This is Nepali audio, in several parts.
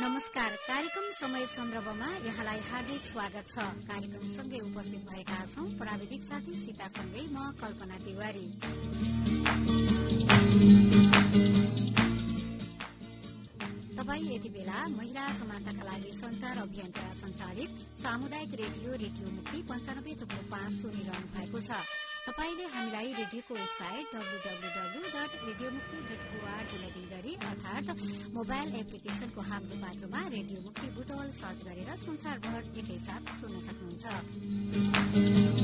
नमस्कार। कार्यक्रम समय सन्दर्भमा यहाँलाई हार्दिक स्वागत छ। कार्यक्रम सँगै उपस्थित भएका छौं प्राविधिक साथी सीतासँगै म कल्पना तिवारी। तपाई यति बेला महिला समानताका लागि संचार अभियानद्वारा संचालित सामुदायिक रेडियो रेडियो मुक्ति पञ्चानब्बे थुप्रो पाँच सुनिरहनु भएको छ। तपाईँले हामीलाई रेडियोको website W W W dot radio Mukti dot O R G login गरी अर्थात मोबाइल एप्लिकेशनको हाम्रो पात्रमा रेडियो मुक्ति बुटवल सर्च गरेर संसारभर एकैसाथ सुन्न सक्नुहुन्छ।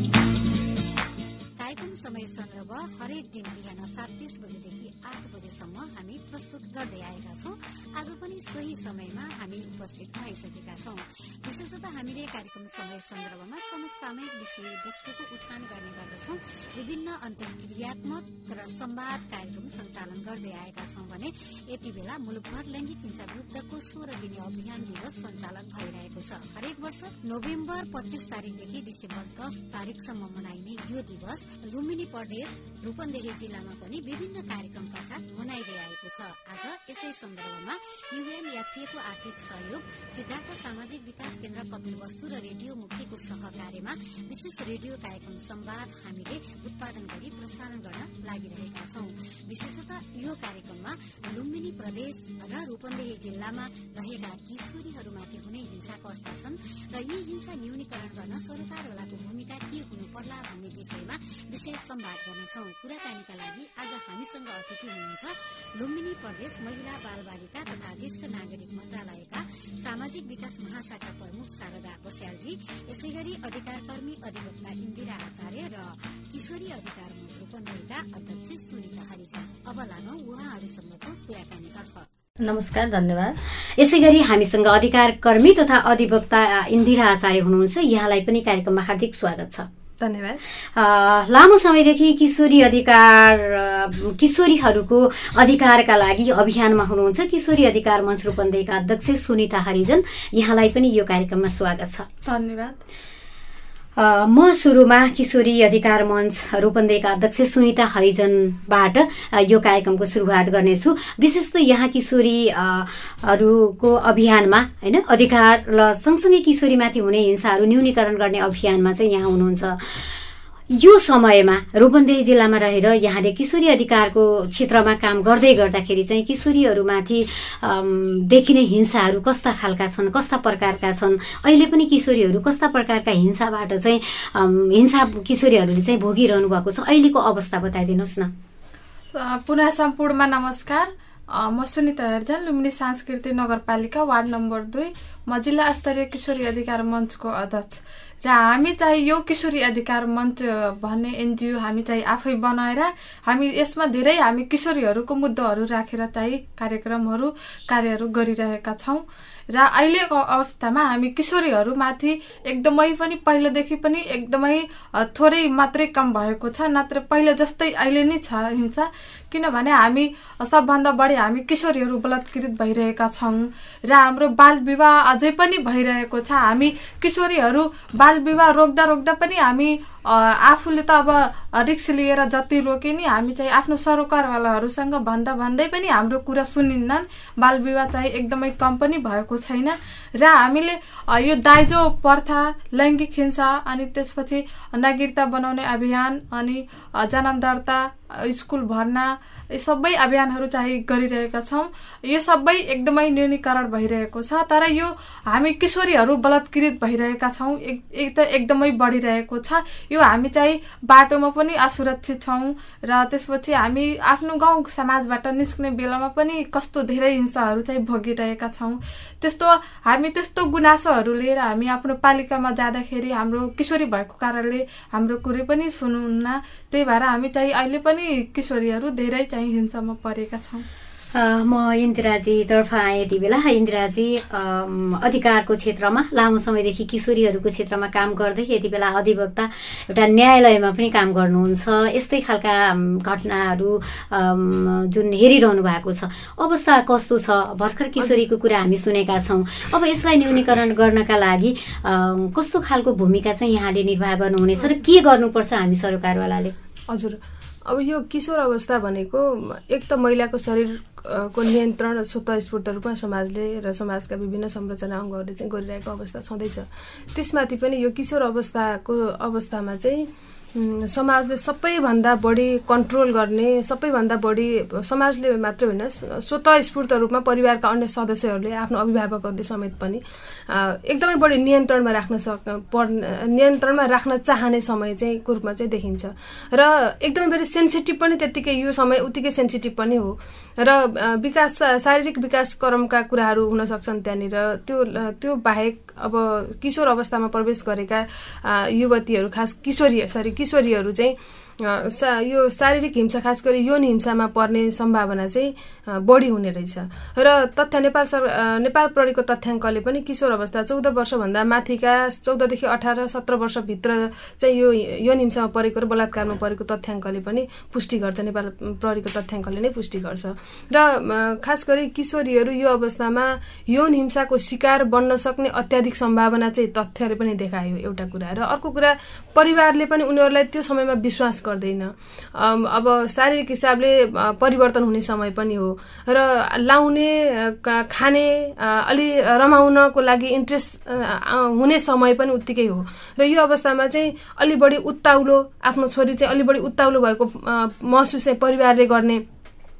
समय सन्दर्भ हरेक दिन बिहान सात तीस बजेदेखि आठ बजेसम्म हामी प्रस्तुत गर्दै आएका छौं। आज पनि सोही समयमा हामी उपस्थित भइसकेका छौं। विशेषतः हामीले कार्यक्रम समय सन्दर्भमा समसामयिक विषय वस्तुको उठान गर्ने गर्दछौं। विभिन्न अन्तर्क्रियात्मक र संवाद कार्यक्रम सञ्चालन गर्दै आएका छौं भने यति बेला मुलुकभर लैंगिक हिंसा विरूद्धको सोह्र दिने अभियान दिवस सञ्चालन भइरहेको छ। हरेक वर्ष नोभेम्बर पच्चीस तारीकदेखि डिसेम्बर दस तारीकसम्म मनाइने यो दिवस लुम्बिनी प्रदेश रूपन्देही जिल्लामा पनि विभिन्न कार्यक्रमका साथ मनाइँदै आएको छ। आज यसै सन्दर्भमा युएनएफएको आर्थिक सहयोग सिद्धार्थ सामाजिक विकास केन्द्र कपिल वस्तु र रेडियो मुक्तिको सहकार्यमा विशेष रेडियो कार्यक्रम संवाद हामीले उत्पादन गरी प्रसारण गर्न लागिरहेका छौं। विशेषतः यो कार्यक्रममा लुम्बिनी प्रदेश र रूपन्देही जिल्लामा रहेका किशोरीहरूमाथि हुने हिंसाको छन् र यी हिंसा न्यूनीकरण गर्न सरकारवालाको भूमिका के हुनु पर्ला भन्ने विषयमा विशेष संवाद गर्नेछौ। कुराकानीका लागि आज हामीसँग अतिथि हुनुहुन्छ लुम्बिनी प्रदेश महिला बाल बालिका तथा ज्येष्ठ नागरिक मन्त्रालयका सामाजिक विकास महाशाखा प्रमुख शारदा बस्यालजी यसै गरी अधिकार कर्मी अधिवक्ता इन्दिरा आचार्य र किशोरी अधिकार मञ्च रूपन्देहीका अध्यक्ष सुनिता हरिजन। अब लागौं उहाँहरूसँगको कुराकानीतर्फ। नमस्कार धन्यवाद। यसै गरी हामीसँग अधिकार कर्मी तथा अधिवक्ता इन्दिरा आचार्य हुनुहुन्छ। यहाँलाई पनि कार्यक्रममा हार्दिक स्वागत छ। धन्यवाद। लामो समयदेखि किशोरी अधिकार किशोरीहरूको अधिकारका लागि अभियानमा हुनुहुन्छ। किशोरी अधिकार मञ्च रूपन्देहीका अध्यक्ष सुनिता हरिजन यहाँलाई पनि यो कार्यक्रममा स्वागत छ। धन्यवाद। म सुरुमा किशोरी अधिकार मञ्च रूपन्देहीका अध्यक्ष सुनिता हरिजनबाट यो कार्यक्रमको सुरुवात गर्नेछु। विशेष त यहाँ किशोरीहरूको अभियानमा होइन अधिकार र सँगसँगै किशोरीमाथि हुने हिंसाहरू न्यूनीकरण गर्ने अभियानमा चाहिँ यहाँ हुनुहुन्छ। यो समयमा रूपन्देही जिल्लामा रहेर यहाँले किशोरी अधिकारको क्षेत्रमा काम गर्दै गर्दाखेरि चाहिँ किशोरीहरूमाथि देखिने हिंसाहरू कस्ता खालका छन् कस्ता प्रकारका छन्? अहिले पनि किशोरीहरू कस्ता प्रकारका हिंसाबाट चाहिँ हिंसा किशोरीहरूले चाहिँ भोगिरहनु भएको छ? अहिलेको अवस्था बताइदिनुहोस् न। पुनः सम्पूर्णमा नमस्कार। म सुनिता हेर्जन लुम्बिनी सांस्कृतिक नगरपालिका वार्ड नम्बर दुई म जिल्ला स्तरीय किशोरी अधिकार मञ्चको अध्यक्ष। र हामी चाहिँ यो किशोरी अधिकार मञ्च भन्ने एनजिओ हामी चाहिँ आफै बनाएर हामी यसमा धेरै हामी किशोरीहरूको मुद्दाहरू राखेर चाहिँ कार्यक्रमहरू कार्यहरू गरिरहेका छौँ। र अहिलेको अवस्थामा हामी किशोरीहरूमाथि एकदमै पनि पहिलादेखि पनि एकदमै थोरै मात्रै कम भएको छ नत्र पहिला जस्तै अहिले नै छ हिंसा। किनभने हामी सबभन्दा बढी हामी किशोरीहरू बलात्कृत भइरहेका छौँ र हाम्रो बाल विवाह अझै पनि भइरहेको छ। हामी किशोरीहरू बाल विवाह रोक्दा रोक्दा पनि हामी आफूले त अब रिक्स लिएर जति रोके नि हामी चाहिँ आफ्नो सरकारवालाहरूसँग भन्दा भन्दै पनि हाम्रो कुरा सुनिन्नन्। बाल विवाह चाहिँ एकदमै कम पनि भएको छैन र हामीले यो दाइजो प्रथा लैङ्गिक हिंसा अनि त्यसपछि नागरिकता बनाउने अभियान अनि जन्म दर्ता स्कुल भर्ना यी सबै अभियानहरू चाहिँ गरिरहेका छौँ। यो सबै एकदमै न्यूनीकरण भइरहेको छ तर यो हामी किशोरीहरू बलात्कृत भइरहेका छौँ एक त एकदमै बढिरहेको छ। यो हामी चाहिँ बाटोमा पनि असुरक्षित छौँ र त्यसपछि हामी आफ्नो गाउँ समाजबाट निस्क्ने बेलामा पनि कस्तो धेरै हिंसाहरू चाहिँ भोगिरहेका छौँ। त्यस्तो हामी त्यस्तो गुनासोहरू लिएर हामी आफ्नो पालिकामा जाँदाखेरि हाम्रो किशोरी भएको कारणले हाम्रो कुरै पनि सुन्नुहुन्न त्यही भएर हामी चाहिँ अहिले पनि किशोरीहरू धेरै चाहिँ हिंसामा परेका छौँ। म इन्दिराजीतर्फ आएँ यति बेला। इन्दिराजी अधिकारको क्षेत्रमा लामो समयदेखि किशोरीहरूको क्षेत्रमा काम गर्दै यति बेला अधिवक्ता एउटा न्यायालयमा पनि काम गर्नुहुन्छ। यस्तै खालका घटनाहरू जुन हेरिरहनु भएको छ। अवस्था कस्तो छ? भर्खर किशोरीको कुरा हामी सुनेका छौँ। अब यसलाई न्यूनीकरण गर्नका लागि कस्तो खालको भूमिका चाहिँ यहाँले निर्वाह गर्नुहुनेछ र के गर्नुपर्छ हामी सरकारवालाले? हजुर। अब यो किशोर अवस्था भनेको एक त महिलाको शरीर को नियन्त्रण स्वतस्फूर्त रूपमा समाजले र समाजका विभिन्न संरचना अङ्गहरूले चाहिँ गरिरहेको अवस्था छँदैछ। त्यसमाथि पनि यो किशोर अवस्थाको अवस्थामा चाहिँ समाजले सबैभन्दा बढी कन्ट्रोल गर्ने सबैभन्दा बढी समाजले मात्रै होइन स्वतस्फूर्त रूपमा परिवारका अन्य सदस्यहरूले आफ्नो अभिभावकहरूले समेत पनि एकदमै बढी नियन्त्रणमा राख्न सक् पर्ने नियन्त्रणमा राख्न चाहने समय चाहिँ को रूपमा चाहिँ देखिन्छ। र एकदमै बढी सेन्सिटिभ पनि त्यत्तिकै यो समय उत्तिकै सेन्सिटिभ पनि हो। र विकास शारीरिक विकास क्रमका कुराहरू हुन सक्छन् त्यहाँनिर। त्यो त्यो बाहेक अब किशोर अवस्थामा प्रवेश गरेका युवतीहरू खास किशोरी सरी किशोरीहरू चाहिँ सा यो शारीरिक हिंसा खास गरी यौन हिंसामा पर्ने सम्भावना चाहिँ बढी हुने रहेछ। र तथ्य नेपाल सर नेपाल प्रहरीको तथ्याङ्कले पनि किशोर अवस्था चौध वर्षभन्दा माथिका चौधदेखि अठार सत्र वर्षभित्र चाहिँ यो यौन हिंसामा परेको र बलात्कारमा परेको तथ्याङ्कले पनि पुष्टि गर्छ। नेपाल प्रहरीको तथ्याङ्कले नै पुष्टि गर्छ। र खास गरी किशोरीहरू यो अवस्थामा यौन हिंसाको शिकार बन्न सक्ने अत्याधिक सम्भावना चाहिँ तथ्यले पनि देखायो एउटा कुरा। र अर्को कुरा परिवारले पनि उनीहरूलाई त्यो समयमा विश्वास गर्दैन। अब शारीरिक हिसाबले परिवर्तन हुने समय पनि हो। र लाउने खाने अलि रमाउनको लागि इन्ट्रेस्ट हुने समय पनि उत्तिकै हो। र यो अवस्थामा चाहिँ अलि बढी उत्ताउलो आफ्नो छोरी चाहिँ अलि बढी उत्ताउलो भएको महसुस चाहिँ परिवारले गर्ने।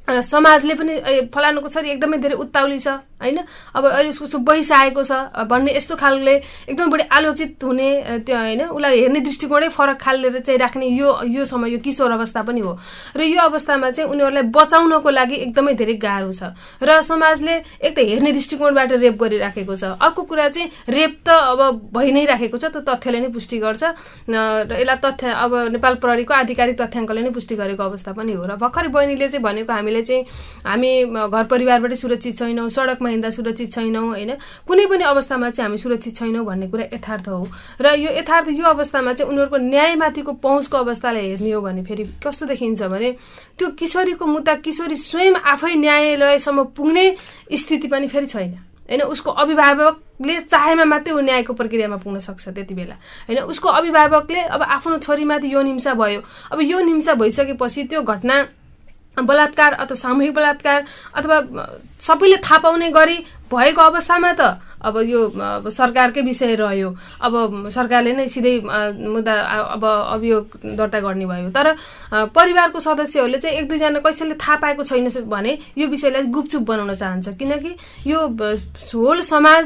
र समाजले पनि फलानुको छोरी एकदमै धेरै उत्ताउली छ। होइन? अब अहिले उसको वयस आएको छ। भन्ने यस्तो खालले एकदमै बढी आलोचित हुने त्यो होइन उसलाई हेर्ने दृष्टिकोणै फरक खालेर चाहिँ राख्ने यो यो समय यो किशोर अवस्था पनि हो। र यो अवस्थामा चाहिँ उनीहरूलाई बचाउनको लागि एकदमै धेरै गाह्रो छ। र समाजले एक त हेर्ने दृष्टिकोणबाट रेप गरिराखेको छ। अर्को कुरा चाहिँ रेप त अब भइ नै राखेको छ त्यो तथ्यले नै पुष्टि गर्छ। र यसलाई तथ्य अब नेपाल प्रहरीको आधिकारिक तथ्याङ्कले नै पुष्टि गरेको अवस्था पनि हो। र भर्खरै बहिनीले चाहिँ भनेको हामीले चाहिँ हामी घर परिवारबाटै सुरक्षित छैनौँ सडक रूपमा हिँड्दा सुरक्षित छैनौँ होइन? कुनै पनि अवस्थामा चाहिँ हामी सुरक्षित छैनौँ भन्ने कुरा यथार्थ हो। र यो यथार्थ यो अवस्थामा चाहिँ उनीहरूको न्यायमाथिको पहुँचको अवस्थालाई हेर्ने हो भने फेरि कस्तो देखिन्छ भने त्यो किशोरीको मुद्दा किशोरी स्वयं आफै न्यायालयसम्म पुग्ने स्थिति पनि फेरि छैन। होइन उसको अभिभावकले चाहेमा मात्रै ऊ न्यायको प्रक्रियामा पुग्न सक्छ त्यति बेला। होइन उसको अभिभावकले अब आफ्नो छोरीमाथि यौन हिंसा भयो। अब यौन हिंसा भइसकेपछि त्यो घटना बलात्कार अथवा सामूहिक बलात्कार अथवा सबैले थाहा पाउने गरी भएको अवस्थामा त अब यो सरकारकै विषय रह्यो। अब सरकारले नै सिधै मुद्दा अब अभियोग दर्ता गर्ने भयो। तर परिवारको सदस्यहरूले चाहिँ एक दुईजना कसैले थाहा पाएको छैन भने यो विषयलाई गुपचुप बनाउन चाहन्छ। किनकि यो होल समाज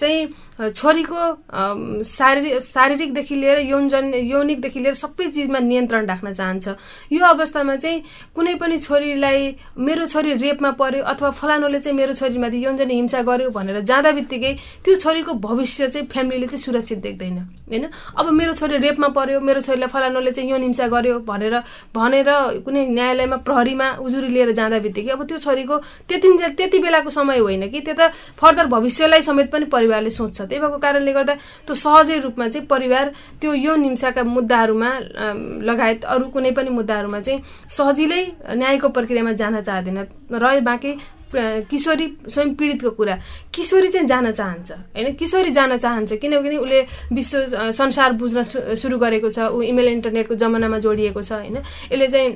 चाहिँ छोरीको शारीरिक शारीरिकदेखि लिएर यौनजन यौनिकदेखि लिएर सबै चिजमा नियन्त्रण राख्न चाहन्छ। यो अवस्थामा चाहिँ कुनै पनि छोरीलाई मेरो छोरी रेपमा पर्यो अथवा फलानुले चाहिँ मेरो छोरीमाथि यौनजन हिंसा गर्यो भनेर जाँदा बित्तिकै त्यो छोरीको भविष्य चाहिँ फ्यामिलीले चाहिँ सुरक्षित देख्दैन होइन? अब मेरो छोरी रेपमा पर्यो मेरो छोरीलाई फलानुले चाहिँ यौन हिंसा गर्यो भनेर भनेर कुनै न्यायालयमा प्रहरीमा उजुरी लिएर जाँदा बित्तिकै अब त्यो छोरीको त्यति त्यति बेलाको समय होइन कि त्यो त फर्दर भविष्यलाई समेत पनि परिवारले सोच्छ त्यही भएको कारणले गर्दा त्यो सहजै रूपमा चाहिँ परिवार त्यो यौन हिंसाका मुद्दाहरूमा लगायत अरू कुनै पनि मुद्दाहरूमा चाहिँ सजिलै न्यायको प्रक्रियामा जान चाहँदैन। रहे बाँकी किशोरी स्वयं पीडितको कुरा। किशोरी चाहिँ जान चाहन्छ। होइन? किशोरी जान चाहन्छ किनभने उसले विश्व संसार बुझ्न सुरु गरेको छ। ऊ इमेल इन्टरनेटको जमानामा जोडिएको छ। होइन? यसले चाहिँ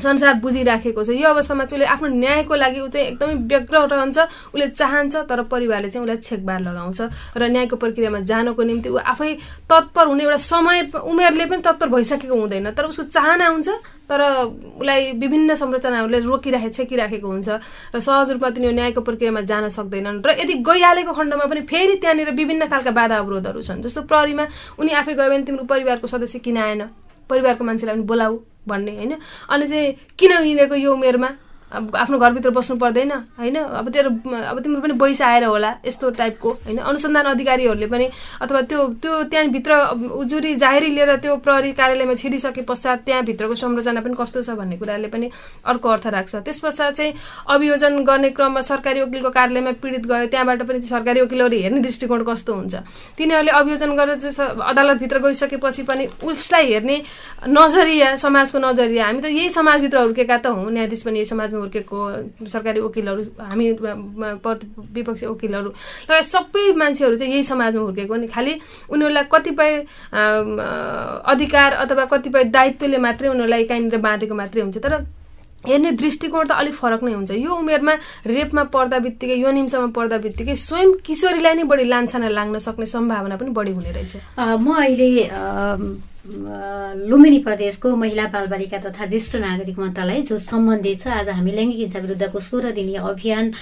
संसार बुझिराखेको छ। यो अवस्थामा चाहिँ उसले आफ्नो न्यायको लागि ऊ चाहिँ एकदमै व्यग्र रहन्छ। उसले चाहन्छ तर परिवारले चाहिँ उसलाई छेकबार लगाउँछ र न्यायको प्रक्रियामा जानको निम्ति ऊ आफै तत्पर हुने एउटा समय उमेरले पनि तत्पर भइसकेको हुँदैन। तर उसको चाहना हुन्छ तर उसलाई विभिन्न संरचनाहरूले रोकिराखे छेकिराखेको हुन्छ र सहज रूपमा तिनीहरू न्यायको प्रक्रियामा जान सक्दैनन् र यदि गइहालेको खण्डमा पनि फेरि त्यहाँनिर विभिन्न खालका बाधा अवरोधहरू छन्। जस्तो प्रहरीमा उनी आफै गयो भने तिम्रो परिवारको सदस्य किन आएन? परिवारको मान्छेलाई पनि बोलाऊ भन्ने होइन? अनि चाहिँ किन हिँडेको यो उमेरमा? आफ्नो घरभित्र बस्नु पर्दैन होइन? अब तेरो अब तिम्रो पनि वयस आएर होला यस्तो टाइपको होइन? अनुसन्धान अधिकारीहरूले पनि अथवा त्यो त्यो त्यहाँभित्र उजुरी जाहेरी लिएर त्यो प्रहरी कार्यालयमा छिरिसके पश्चात त्यहाँभित्रको संरचना पनि कस्तो छ भन्ने कुराले पनि अर्को अर्थ राख्छ। त्यस पश्चात चाहिँ अभियोजन गर्ने क्रममा सरकारी वकिलको कार्यालयमा पीडित गयो त्यहाँबाट पनि सरकारी वकिलहरू हेर्ने दृष्टिकोण कस्तो हुन्छ? तिनीहरूले अभियोजन गरेर अदालतभित्र गइसकेपछि पनि उसलाई हेर्ने नजरिया समाजको नजरिया हामी त यही समाजभित्र हुर्केका त हौँ न्यायाधीश पनि यही समाजमा हुर्केको सरकारी वकिलहरू हामी विपक्षी वकिलहरू लगायत सबै मान्छेहरू चाहिँ यही समाजमा हुर्केको नि। खालि उनीहरूलाई कतिपय अधिकार अथवा कतिपय दायित्वले मात्रै उनीहरूलाई कहीँनिर बाँधेको मात्रै हुन्छ। तर हेर्ने दृष्टिकोण त अलिक फरक नै हुन्छ। यो उमेरमा रेपमा पर्दा बित्तिकै यो निम्समा पर्दा बित्तिकै स्वयं किशोरीलाई नै बढी लान्छना लाग्न सक्ने सम्भावना पनि बढी हुने रहेछ। म अहिले लुम्बिनी प्रदेशको महिला बालबालिका तथा ज्येष्ठ नागरिक मन्त्रालय जो सम्बन्धित छ आज हामी लैङ्गिक हिंसा विरुद्धको सोह्र दिनीय अभियान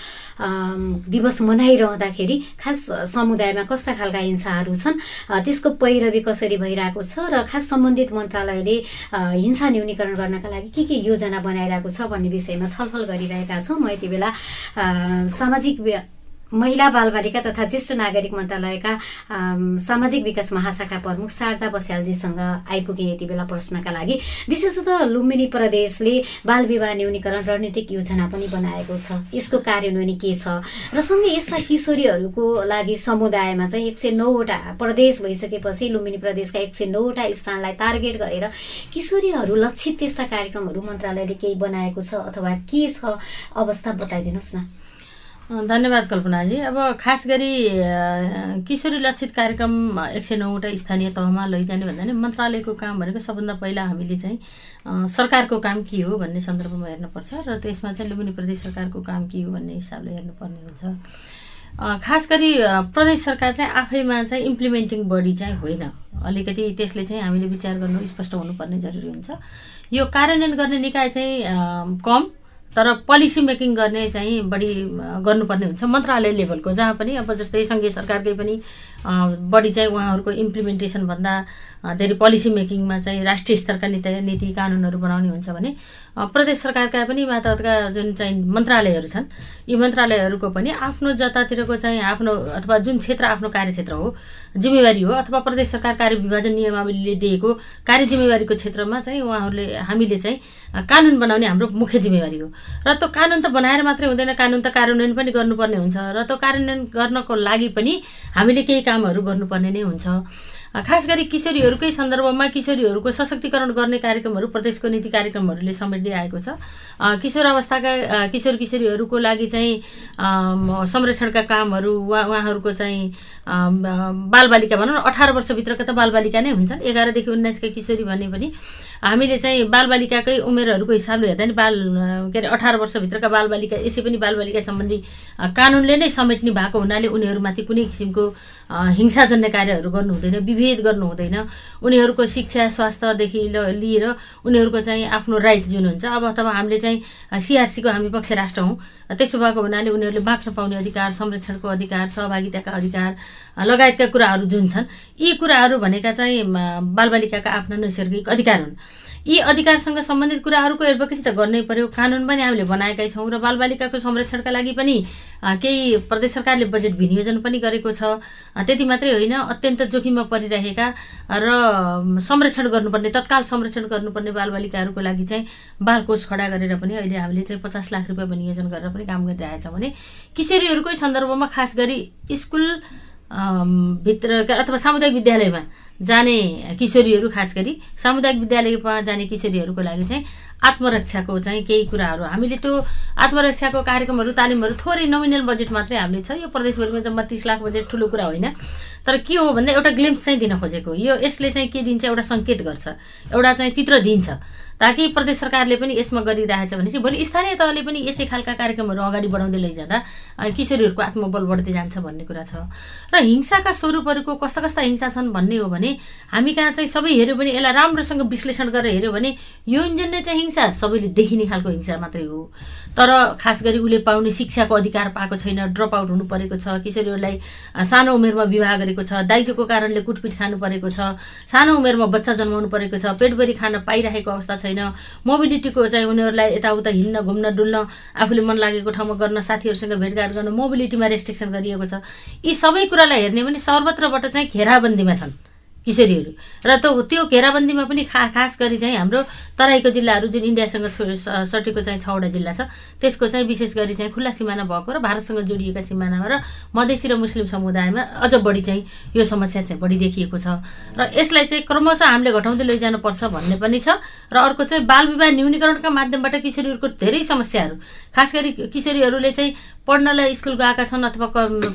दिवस मनाइरहँदाखेरि खास समुदायमा कस्ता खालका हिंसाहरू छन्? त्यसको पैरवी कसरी भइरहेको छ र खास सम्बन्धित मन्त्रालयले हिंसा न्यूनीकरण गर्नका लागि के के योजना बनाइरहेको छ भन्ने विषयमा छलफल गरिरहेका छौँ। म यति बेला सामाजिक महिला बालबालिका तथा ज्येष्ठ नागरिक मन्त्रालयका सामाजिक विकास महाशाखा प्रमुख शारदा बस्यालजीसँग आइपुगे यति बेला प्रश्नका लागि। विशेषतः लुम्बिनी प्रदेशले बाल विवाह न्यूनीकरण रणनीतिक योजना पनि बनाएको छ। यसको कार्यान्वयन के छ? र सँगै यस्ता किशोरीहरूको लागि समुदायमा चाहिँ एक सय नौवटा प्रदेश भइसकेपछि लुम्बिनी प्रदेशका एक सय नौवटा स्थानलाई टार्गेट गरेर किशोरीहरू लक्षित त्यस्ता कार्यक्रमहरू मन्त्रालयले केही बनाएको छ अथवा के छ? अवस्था बताइदिनुहोस् न। धन्यवाद कल्पनाजी। अब खास गरी किशोरी लक्षित कार्यक्रम एक सय नौवटा स्थानीय तहमा लैजाने भन्दा नि मन्त्रालयको काम भनेको सबभन्दा पहिला हामीले चाहिँ सरकारको काम के हो भन्ने सन्दर्भमा हेर्नुपर्छ र त्यसमा चाहिँ लुम्बिनी प्रदेश सरकारको काम के हो भन्ने हिसाबले हेर्नुपर्ने हुन्छ। खास गरी प्रदेश सरकार चाहिँ आफैमा चाहिँ इम्प्लिमेन्टिङ बडी चाहिँ होइन। अलिकति त्यसले चाहिँ हामीले विचार गर्नु स्पष्ट हुनुपर्ने जरुरी हुन्छ। यो कार्यान्वयन गर्ने निकाय चाहिँ कम। तर पोलिसी मेकिङ गर्ने चाहिँ बढी गर्नुपर्ने हुन्छ मन्त्रालय लेभलको जहाँ पनि अब जस्तै सङ्घीय सरकारकै पनि बढी चाहिँ उहाँहरूको इम्प्लिमेन्टेसनभन्दा धेरै पोलिसी मेकिङमा चाहिँ राष्ट्रिय स्तरका नीति नीति कानुनहरू बनाउने हुन्छ भने प्रदेश सरकारका पनि यातायातका जुन चाहिँ मन्त्रालयहरू छन् यी मन्त्रालयहरूको पनि आफ्नो जतातिरको चाहिँ आफ्नो अथवा जुन क्षेत्र आफ्नो कार्यक्षेत्र हो जिम्मेवारी हो अथवा प्रदेश सरकार कार्य विभाजन नियमावलीले दिएको कार्य जिम्मेवारीको क्षेत्रमा चाहिँ उहाँहरूले हामीले चाहिँ कानुन बनाउने हाम्रो मुख्य जिम्मेवारी हो। र त्यो कानुन त बनाएर मात्रै हुँदैन कानुन त कार्यान्वयन पनि गर्नुपर्ने हुन्छ र त्यो कार्यान्वयन गर्नको लागि पनि हामीले केही कामहरू गर्नुपर्ने नै हुन्छ। खास गरी किशोरीहरूकै सन्दर्भमा किशोरीहरूको सशक्तिकरण गर्ने कार्यक्रमहरू प्रदेशको नीति कार्यक्रमहरूले समेट्दै आएको छ। किशोर अवस्थाका किशोर किशोरीहरूको लागि चाहिँ संरक्षणका कामहरू वा उहाँहरूको चाहिँ बालबालिका भनौँ न अठार वर्षभित्रका त बालबालिका नै हुन्छन्। एघारदेखि उन्नाइसका किशोरी भने पनि हामीले चाहिँ बालबालिकाकै उमेरहरूको हिसाबले हेर्दा नि बाल के अरे अठार वर्षभित्रका बालबालिका यसै पनि बालबालिका सम्बन्धी कानुनले नै समेट्ने भएको हुनाले उनीहरूमाथि कुनै किसिमको हिंसाजन्य कार्यहरू गर्नु हुँदैन विभेद गर्नु हुँदैन। उनीहरूको शिक्षा स्वास्थ्यदेखि लिएर उनीहरूको चाहिँ आफ्नो राइट जुन हुन्छ अब अथवा हामीले चाहिँ सिआरसीको हामी पक्ष राष्ट्र हौँ। त्यसो भएको हुनाले उनीहरूले बाँच्न पाउने अधिकार संरक्षणको अधिकार सहभागिताका अधिकार लगायतका कुराहरू जुन छन् यी कुराहरू भनेका चाहिँ बालबालिकाका आफ्ना नैसर्गिक अधिकार हुन्। यी अधिकारसँग सम्बन्धित कुराहरूको एडभोकेसी त गर्नै पर्यो। कानुन पनि हामीले बनाएकै छौँ र बालबालिकाको संरक्षणका लागि पनि केही प्रदेश सरकारले बजेट विनियोजन पनि गरेको छ। त्यति मात्रै होइन अत्यन्त जोखिममा परिरहेका र संरक्षण गर्नुपर्ने तत्काल संरक्षण गर्नुपर्ने बालबालिकाहरूको लागि चाहिँ बालकोष खडा गरेर पनि अहिले हामीले चाहिँ पचास लाख रुपियाँ विनियोजन गरेर पनि काम गरिरहेछौँ भने किशोरीहरूकै सन्दर्भमा खास गरी स्कुल भित्र अथवा सामुदायिक विद्यालयमा जाने किशोरीहरू खास गरी सामुदायिक विद्यालयमा जाने किशोरीहरूको लागि चाहिँ आत्मरक्षाको चाहिँ केही कुराहरू। हामीले त्यो आत्मरक्षाको कार्यक्रमहरू तालिमहरू थोरै नोमिनल बजेट मात्रै हामीले छ। यो प्रदेशभरिमा जम्मा तिस लाख बजेट ठुलो कुरा होइन। तर के हो भन्दा एउटा ग्लिम्स चाहिँ दिन खोजेको यो यसले चाहिँ के दिन्छ एउटा सङ्केत गर्छ। एउटा चाहिँ चित्र दिन्छ। ताकि प्रदेश सरकारले पनि यसमा गरिरहेछ भने चाहिँ भोलि स्थानीय तहले पनि यसै खालका कार्यक्रमहरू अगाडि बढाउँदै लैजाँदा किशोरीहरूको आत्मबल बढ्दै जान्छ भन्ने कुरा छ। र हिंसाका स्वरूपहरूको कस्ता कस्ता हिंसा छन् भन्ने हो भने हामी कहाँ चाहिँ सबै हेऱ्यो भने यसलाई राम्रोसँग विश्लेषण गरेर हेऱ्यो भने यो इन्जन्य चाहिँ हिंसा सबैले देखिने खालको हिंसा मात्रै हो। तर खास गरी उसले पाउने शिक्षाको अधिकार पाएको छैन ड्रप आउट हुनु परेको छ किशोरीहरूलाई सानो उमेरमा विवाह गरेको छ दाइजोको कारणले कुटपिट खानु परेको छ सानो उमेरमा बच्चा जन्माउनु परेको छ पेटभरि खान पाइरहेको अवस्था छैन। मोबिलिटीको चाहिँ उनीहरूलाई यताउता हिँड्न घुम्न डुल्न आफूले मन लागेको ठाउँमा गर्न साथीहरूसँग भेटघाट गर्न मोबिलिटीमा रेस्ट्रिक्सन गरिएको छ। यी सबै कुरालाई हेर्ने भने सर्वत्रबाट चाहिँ घेराबन्दीमा छन्। किशोरीहरू। र त्यो त्यो घेराबन्दीमा पनि खा खास गरी चाहिँ हाम्रो तराईको जिल्लाहरू जुन इन्डियासँग सटेको चाहिँ छवटा जिल्ला छ त्यसको चाहिँ विशेष गरी चाहिँ खुल्ला सिमाना भएको र भारतसँग जोडिएका सिमानामा र मधेसी र मुस्लिम समुदायमा अझ बढी चाहिँ यो समस्या चाहिँ बढी देखिएको छ। र यसलाई चाहिँ क्रमशः हामीले घटाउँदै लैजानुपर्छ भन्ने पनि छ। र अर्को चाहिँ बाल विवाह न्यूनीकरणका माध्यमबाट किशोरीहरूको धेरै समस्याहरू खास गरी किशोरीहरूले चाहिँ पढ्नलाई स्कुल गएका छन् अथवा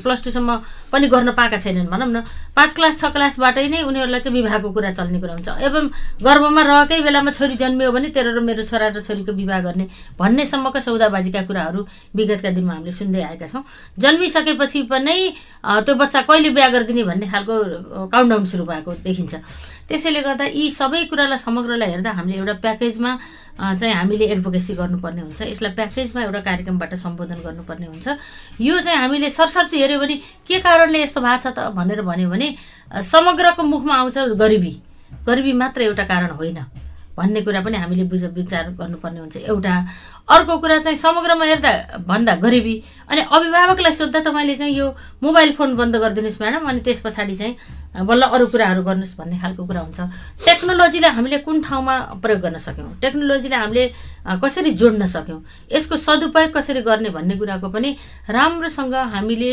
प्लस टूसम्म पनि गर्न पाएका छैनन् भनौँ न। पाँच क्लास छ क्लासबाटै नै उनीहरूलाई चाहिँ विवाहको कुरा चल्ने कुरा हुन्छ। एवं गर्भमा रहेकै बेलामा छोरी जन्मियो भने तेरो र मेरो छोरा र छोरीको विवाह गर्ने भन्नेसम्मका सौदाबाजीका कुराहरू विगतका दिनमा हामीले सुन्दै आएका छौँ। जन्मिसकेपछि पनि त्यो बच्चा कहिले बिहा गरिदिने भन्ने खालको काउन्टाउन सुरु भएको देखिन्छ। त्यसैले गर्दा यी सबै कुरालाई समग्रलाई हेर्दा हामीले एउटा प्याकेजमा चाहिँ हामीले एडभोकेसी गर्नुपर्ने हुन्छ। यसलाई प्याकेजमा एउटा कार्यक्रमबाट सम्बोधन गर्नुपर्ने हुन्छ। यो चाहिँ हामीले सरसर्ती हेऱ्यो भने के कारणले यस्तो भएको छ त भनेर भन्यो भने समग्रको मुखमा आउँछ गरिबी। गरिबी मात्र एउटा कारण होइन। भन्ने कुरा पनि हामीले बुझ विचार गर्नुपर्ने हुन्छ। एउटा अर्को कुरा चाहिँ समग्रमा हेर्दा भन्दा गरिबी। अनि अभिभावकलाई सोद्धा तपाईँले चाहिँ यो मोबाइल फोन बन्द गरिदिनुहोस् म्याडम। अनि त्यस पछाडि चाहिँ बल्ल अरू कुराहरू गर्नुहोस् भन्ने खालको कुरा हुन्छ। टेक्नोलोजीलाई हामीले कुन ठाउँमा प्रयोग गर्न सक्यौँ? टेक्नोलोजीलाई हामीले कसरी जोड्न सक्यौँ? यसको सदुपयोग कसरी गर्ने भन्ने कुराको पनि राम्रोसँग हामीले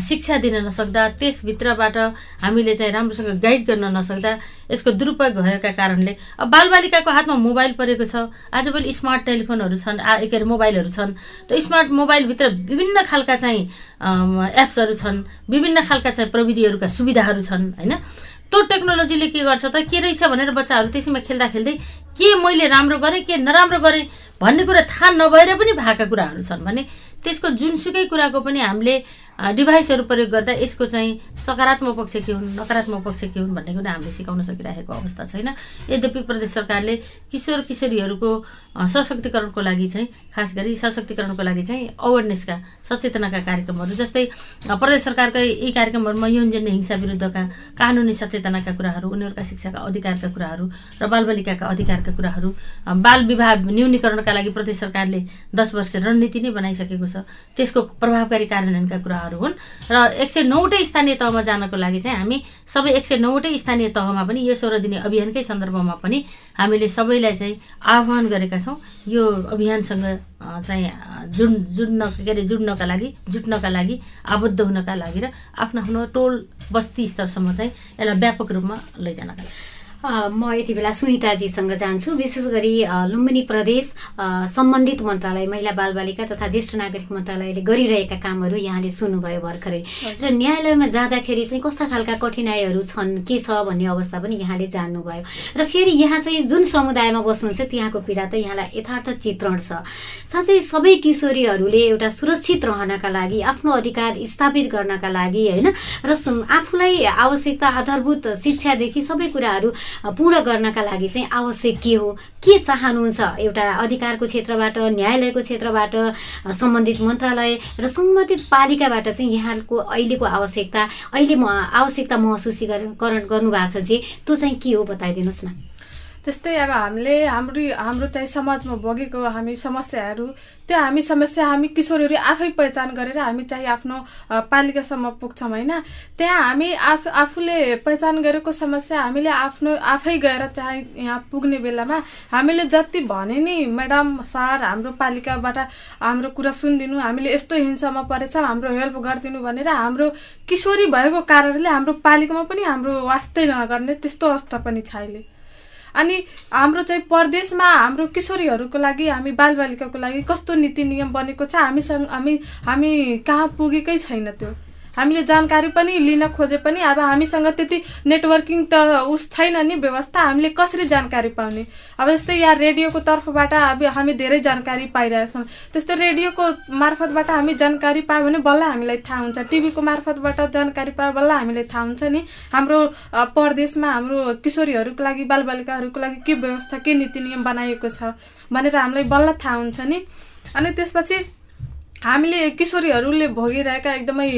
शिक्षा दिन नसक्दा त्यसभित्रबाट हामीले चाहिँ राम्रोसँग गाइड गर्न नसक्दा यसको दुरुपयोग भएका कारणले अब बालबालिकाको हातमा मोबाइल परेको छ। आजभोलि स्मार्ट टेलिफोनहरू छन् के अरे मोबाइलहरू छन्। त्यो स्मार्ट मोबाइलभित्र विभिन्न खालका चाहिँ एप्सहरू छन् विभिन्न खालका चाहिँ प्रविधिहरूका सुविधाहरू छन् होइन? त्यो टेक्नोलोजीले के गर्छ त के रहेछ भनेर बच्चाहरू त्यसैमा खेल्दा खेल्दै के मैले राम्रो गरेँ के नराम्रो गरेँ भन्ने कुरा थाहा नभएर पनि भएका कुराहरू छन् भने त्यसको जुनसुकै कुराको पनि हामीले डिभाइसहरू प्रयोग गर्दा यसको चाहिँ सकारात्मक पक्ष के हुन् नकारात्मक पक्ष के हुन् भन्ने कुरा हामीले सिकाउन सकिरहेको अवस्था छैन। यद्यपि प्रदेश सरकारले किशोर किशोरीहरूको सशक्तिकरणको लागि चाहिँ खास गरी सशक्तिकरणको लागि चाहिँ अवेरनेसका सचेतनाका कार्यक्रमहरू जस्तै प्रदेश सरकारकै यी कार्यक्रमहरूमा यौनजन्य हिंसा विरुद्धका कानुनी सचेतनाका कुराहरू उनीहरूका शिक्षाका अधिकारका कुराहरू र बालबालिकाका अधिकारका कुराहरू बाल विवाह न्यूनीकरणका लागि प्रदेश सरकारले दस वर्ष रणनीति नै बनाइसकेको छ। त्यसको प्रभावकारी कार्यान्वयनका कुराहरू तहहरू हुन्। र एक सय नौवटै स्थानीय तहमा जानको लागि चाहिँ हामी सबै एक सय नौवटै स्थानीय तहमा पनि यो सोह्र दिने अभियानकै सन्दर्भमा पनि हामीले सबैलाई चाहिँ आह्वान गरेका छौँ। यो अभियानसँग चाहिँ जुड जुड्न के अरे जुड्नका लागि जुट्नका लागि आबद्ध हुनका लागि र आफ्नो आफ्नो टोल बस्ती स्तरसम्म चाहिँ यसलाई व्यापक रूपमा लैजानका लागि। म यति बेला सुनिताजीसँग जान्छु। विशेष गरी लुम्बिनी प्रदेश सम्बन्धित मन्त्रालय महिला बालबालिका तथा ज्येष्ठ नागरिक मन्त्रालयले गरिरहेका कामहरू यहाँले सुन्नुभयो भर्खरै। र न्यायालयमा जाँदाखेरि चाहिँ कस्ता खालका कठिनाइहरू छन् के छ भन्ने अवस्था पनि यहाँले जान्नुभयो। र फेरि यहाँ चाहिँ जुन समुदायमा बस्नुहुन्छ त्यहाँको पीडा त यहाँलाई यथार्थ चित्रण छ। साँच्चै सबै किशोरीहरूले एउटा सुरक्षित रहनका लागि आफ्नो अधिकार स्थापित गर्नका लागि होइन? र आफूलाई आवश्यकता आधारभूत शिक्षादेखि सबै कुराहरू पूर्ण गर्नका लागि चाहिँ आवश्यक के हो? के चाहनुहुन्छ? एउटा अधिकारको क्षेत्रबाट न्यायालयको क्षेत्रबाट सम्बन्धित मन्त्रालय र सम्बन्धित पालिकाबाट चाहिँ यहाँको अहिलेको आवश्यकता अहिले म आवश्यकता महसुसीकरण गर्नुभएको छ जे त्यो चाहिँ के हो? बताइदिनुहोस् न। जस्तै अब हामीले हाम्रो हाम्रो चाहिँ समाजमा बगेको हामी समस्याहरू त्यो हामी समस्या हामी किशोरहरू आफै पहिचान गरेर हामी चाहिँ आफ्नो पालिकासम्म पुग्छौँ होइन? त्यहाँ हामी आफ आफूले पहिचान गरेको समस्या हामीले आफ्नो आफै गएर चाहिँ यहाँ पुग्ने बेलामा हामीले जति भने नि म्याडम सर हाम्रो पालिकाबाट हाम्रो कुरा सुनिदिनु हामीले यस्तो हिंसामा परेछौँ हाम्रो हेल्प गरिदिनु भनेर हाम्रो किशोरी भएको कारणले हाम्रो पालिकामा पनि हाम्रो वास्तै नगर्ने त्यस्तो अवस्था पनि छ अहिले। अनि हाम्रो चाहिँ परदेशमा हाम्रो किशोरीहरूको लागि हामी बालबालिकाको लागि कस्तो नीति नियम बनेको छ? हामीसँग हामी हामी कहाँ पुगेकै छैन त्यो। हामीले जानकारी पनि लिन खोजे पनि अब हामीसँग त्यति नेटवर्किङ त उस छैन नि व्यवस्था हामीले कसरी जानकारी पाउने? अब जस्तै यहाँ रेडियोको तर्फबाट अब हामी धेरै जानकारी पाइरहेछौँ। त्यस्तो रेडियोको मार्फतबाट हामी जानकारी पायो भने बल्ल हामीलाई थाहा हुन्छ। टिभीको मार्फतबाट जानकारी पायो बल्ल हामीलाई थाहा हुन्छ नि हाम्रो परदेशमा हाम्रो किशोरीहरूको लागि बालबालिकाहरूको लागि के व्यवस्था के नीति नियम बनाइएको छ भनेर हामीलाई बल्ल थाहा हुन्छ नि। अनि त्यसपछि हामीले किशोरीहरूले भोगिरहेका एकदमै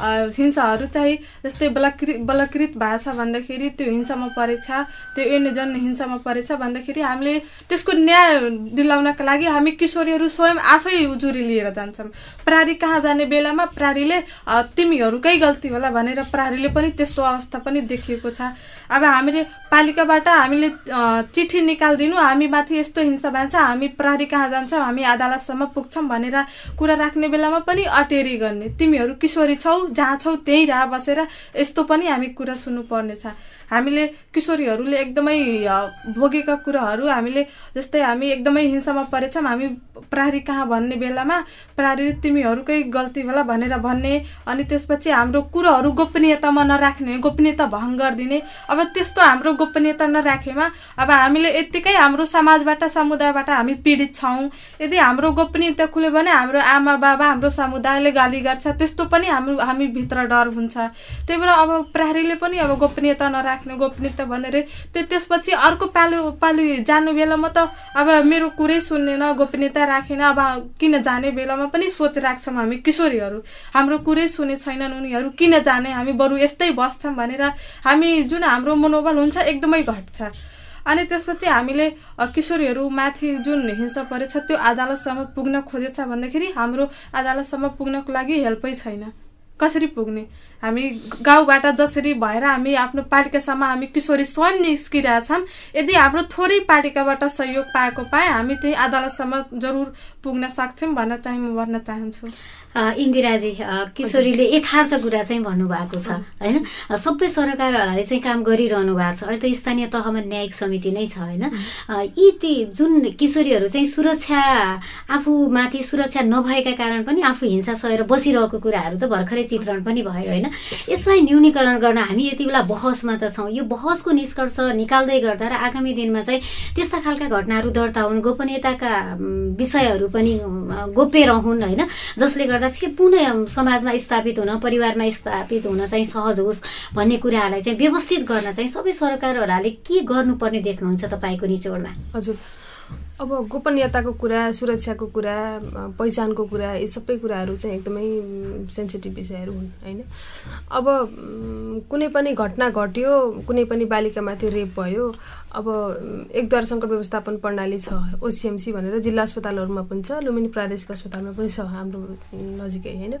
हिंसाहरू चाहिँ जस्तै बलाकृत बलाकृत भएको छ भन्दाखेरि त्यो हिंसामा परेछ त्यो एनजन हिंसामा परेछ भन्दाखेरि हामीले त्यसको न्याय दिलाउनका लागि हामी किशोरीहरू स्वयं आफै उजुरी लिएर जान्छौँ। प्रारी कहाँ जाने बेलामा प्रारीले तिमीहरूकै गल्ती होला भनेर प्रारीले पनि त्यस्तो अवस्था पनि देखिएको छ। अब हामीले पालिकाबाट हामीले चिठी निकालिदिनु हामी माथि यस्तो हिंसा भन्छ हामी प्रारी कहाँ जान्छौँ हामी अदालतसम्म पुग्छौँ भनेर कुरा राख्ने बेलामा पनि अटेरी गर्ने। तिमीहरू किशोरी छौ जहाँ छौ त्यहीँ रह बसेर यस्तो पनि हामी कुरा सुन्नुपर्नेछ। हामीले किशोरीहरूले एकदमै भोगेका कुराहरू हामीले जस्तै हामी एकदमै हिंसामा परेछौँ हामी प्रहरी कहाँ भन्ने बेलामा प्रहरी तिमीहरूकै गल्ती होला भनेर भन्ने अनि त्यसपछि हाम्रो कुरोहरू गोपनीयतामा नराख्ने गोपनीयता भङ्ग गरिदिने। अब त्यस्तो हाम्रो गोपनीयता नराखेमा अब हामीले यत्तिकै हाम्रो समाजबाट समुदायबाट हामी पीडित छौँ। यदि हाम्रो गोपनीयता खुल्यो भने हाम्रो आमा बाबा हाम्रो समुदायले गाली गर्छ त्यस्तो पनि हाम्रो हामी भित्र डर हुन्छ। त्यही भएर अब प्रहरीले पनि अब गोपनीयता नराख्ने गोपनीयता भनेर त्यो त्यसपछि अर्को पालो पालि जानु बेलामा त अब मेरो कुरै सुन्नेन गोपनीयता राखेन। अब किन जाने बेलामा पनि सोच राख्छौँ हामी किशोरीहरू। हाम्रो कुरै सुने छैनन् उनीहरू किन जाने? हामी बरु यस्तै बस्छौँ भनेर हामी जुन हाम्रो मनोबल हुन्छ एकदमै घट्छ। अनि त्यसपछि हामीले किशोरीहरू माथि जुन हिंसा परेछ त्यो अदालतसम्म पुग्न खोजेछ भन्दाखेरि हाम्रो अदालतसम्म पुग्नको लागि हेल्पै छैन। कसरी पुग्ने? हामी गाउँबाट जसरी भएर हामी आफ्नो पालिकासम्म हामी किशोरी स्वयं निस्किरहेछौँ यदि हाम्रो थोरै पालिकाबाट सहयोग पाएको पाए हामी त्यही अदालतसम्म जरुर पुग्न सक्थ्यौँ भन्न चाहिँ म भन्न चाहन्छु। इन्दिराजी किशोरीले यथार्थ कुरा चाहिँ भन्नुभएको छ होइन? सबै सरकारहरूले चाहिँ काम गरिरहनु भएको छ। अहिले त स्थानीय तहमा न्यायिक समिति नै छ होइन? यी ती जुन किशोरीहरू चाहिँ सुरक्षा आफूमाथि सुरक्षा नभएका कारण पनि आफू हिंसा सहेर बसिरहेको कुराहरू त भर्खरै चित्रण पनि भयो होइन? यसलाई न्यूनीकरण गर्न हामी यति बेला बहसमा त छौँ। यो बहसको निष्कर्ष निकाल्दै गर्दा र आगामी दिनमा चाहिँ त्यस्ता खालका घटनाहरू दर्ता हुन् गोपनीयताका विषयहरू पनि गोप्य रहन् होइन? जसले गर्दा गर्दा फेरि पुनः समाजमा स्थापित हुन परिवारमा स्थापित हुन चाहिँ सहज होस् भन्ने कुराहरूलाई चाहिँ व्यवस्थित गर्न चाहिँ सबै सरकारहरूले के गर्नुपर्ने देख्नुहुन्छ तपाईँको निचोडमा हजुर। अब गोपनीयताको कुरा सुरक्षाको कुरा पहिचानको कुरा यी सबै कुराहरू चाहिँ एकदमै सेन्सिटिभ विषयहरू हुन् होइन? अब कुनै पनि घटना घट्यो कुनै पनि बालिकामाथि रेप भयो अब एकद्वार सङ्कट व्यवस्थापन प्रणाली छ ओसिएमसी भनेर जिल्ला अस्पतालहरूमा पनि छ लुम्बिनी प्रादेशिक अस्पतालमा पनि छ हाम्रो नजिकै होइन?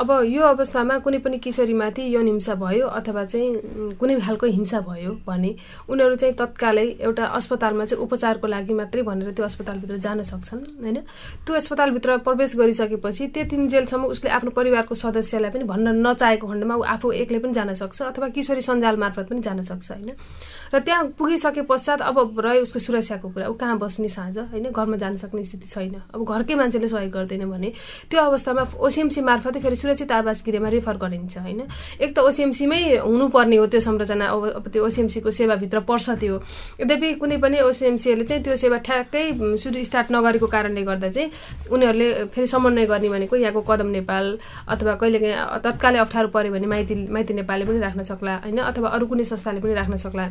अब यो अवस्थामा कुनै पनि किशोरीमाथि यौन हिंसा भयो अथवा चाहिँ कुनै खालको हिंसा भयो भने उनीहरू चाहिँ तत्कालै एउटा अस्पतालमा चाहिँ उपचारको लागि मात्रै भनेर त्यो अस्पतालभित्र जान सक्छन् होइन? त्यो अस्पतालभित्र प्रवेश गरिसकेपछि त्यति जेलसम्म उसले आफ्नो परिवारको सदस्यलाई पनि भन्न नचाहेको खण्डमा ऊ आफू एक्लै पनि जान सक्छ अथवा किशोरी सञ्जाल मार्फत पनि जान सक्छ होइन? र त्यहाँ पुगिसके पश्चात अब रह्यो उसको सुरक्षाको कुरा। ऊ कहाँ बस्ने साँझ होइन? घरमा जान सक्ने स्थिति छैन। अब घरकै मान्छेले सहयोग गर्दैन भने त्यो अवस्थामा ओसिएमसी मार्फतै फेरि सुरक्षित आवास गृहमा रेफर गरिन्छ होइन? एक त ओसिएमसीमै हुनुपर्ने हो त्यो संरचना अब त्यो ओसिएमसीको सेवाभित्र पर्छ त्यो। यद्यपि कुनै पनि ओसिएमसीहरूले चाहिँ त्यो सेवा ठ्याक्कै सुरु स्टार्ट नगरेको कारणले गर्दा चाहिँ उनीहरूले फेरि समन्वय गर्ने भनेको यहाँको कदम नेपाल अथवा कहिलेकाहीँ तत्कालै अप्ठ्यारो पऱ्यो भने माइती माइती नेपालले पनि राख्न सक्ला होइन? अथवा अरू कुनै संस्थाले पनि राख्न सक्ला।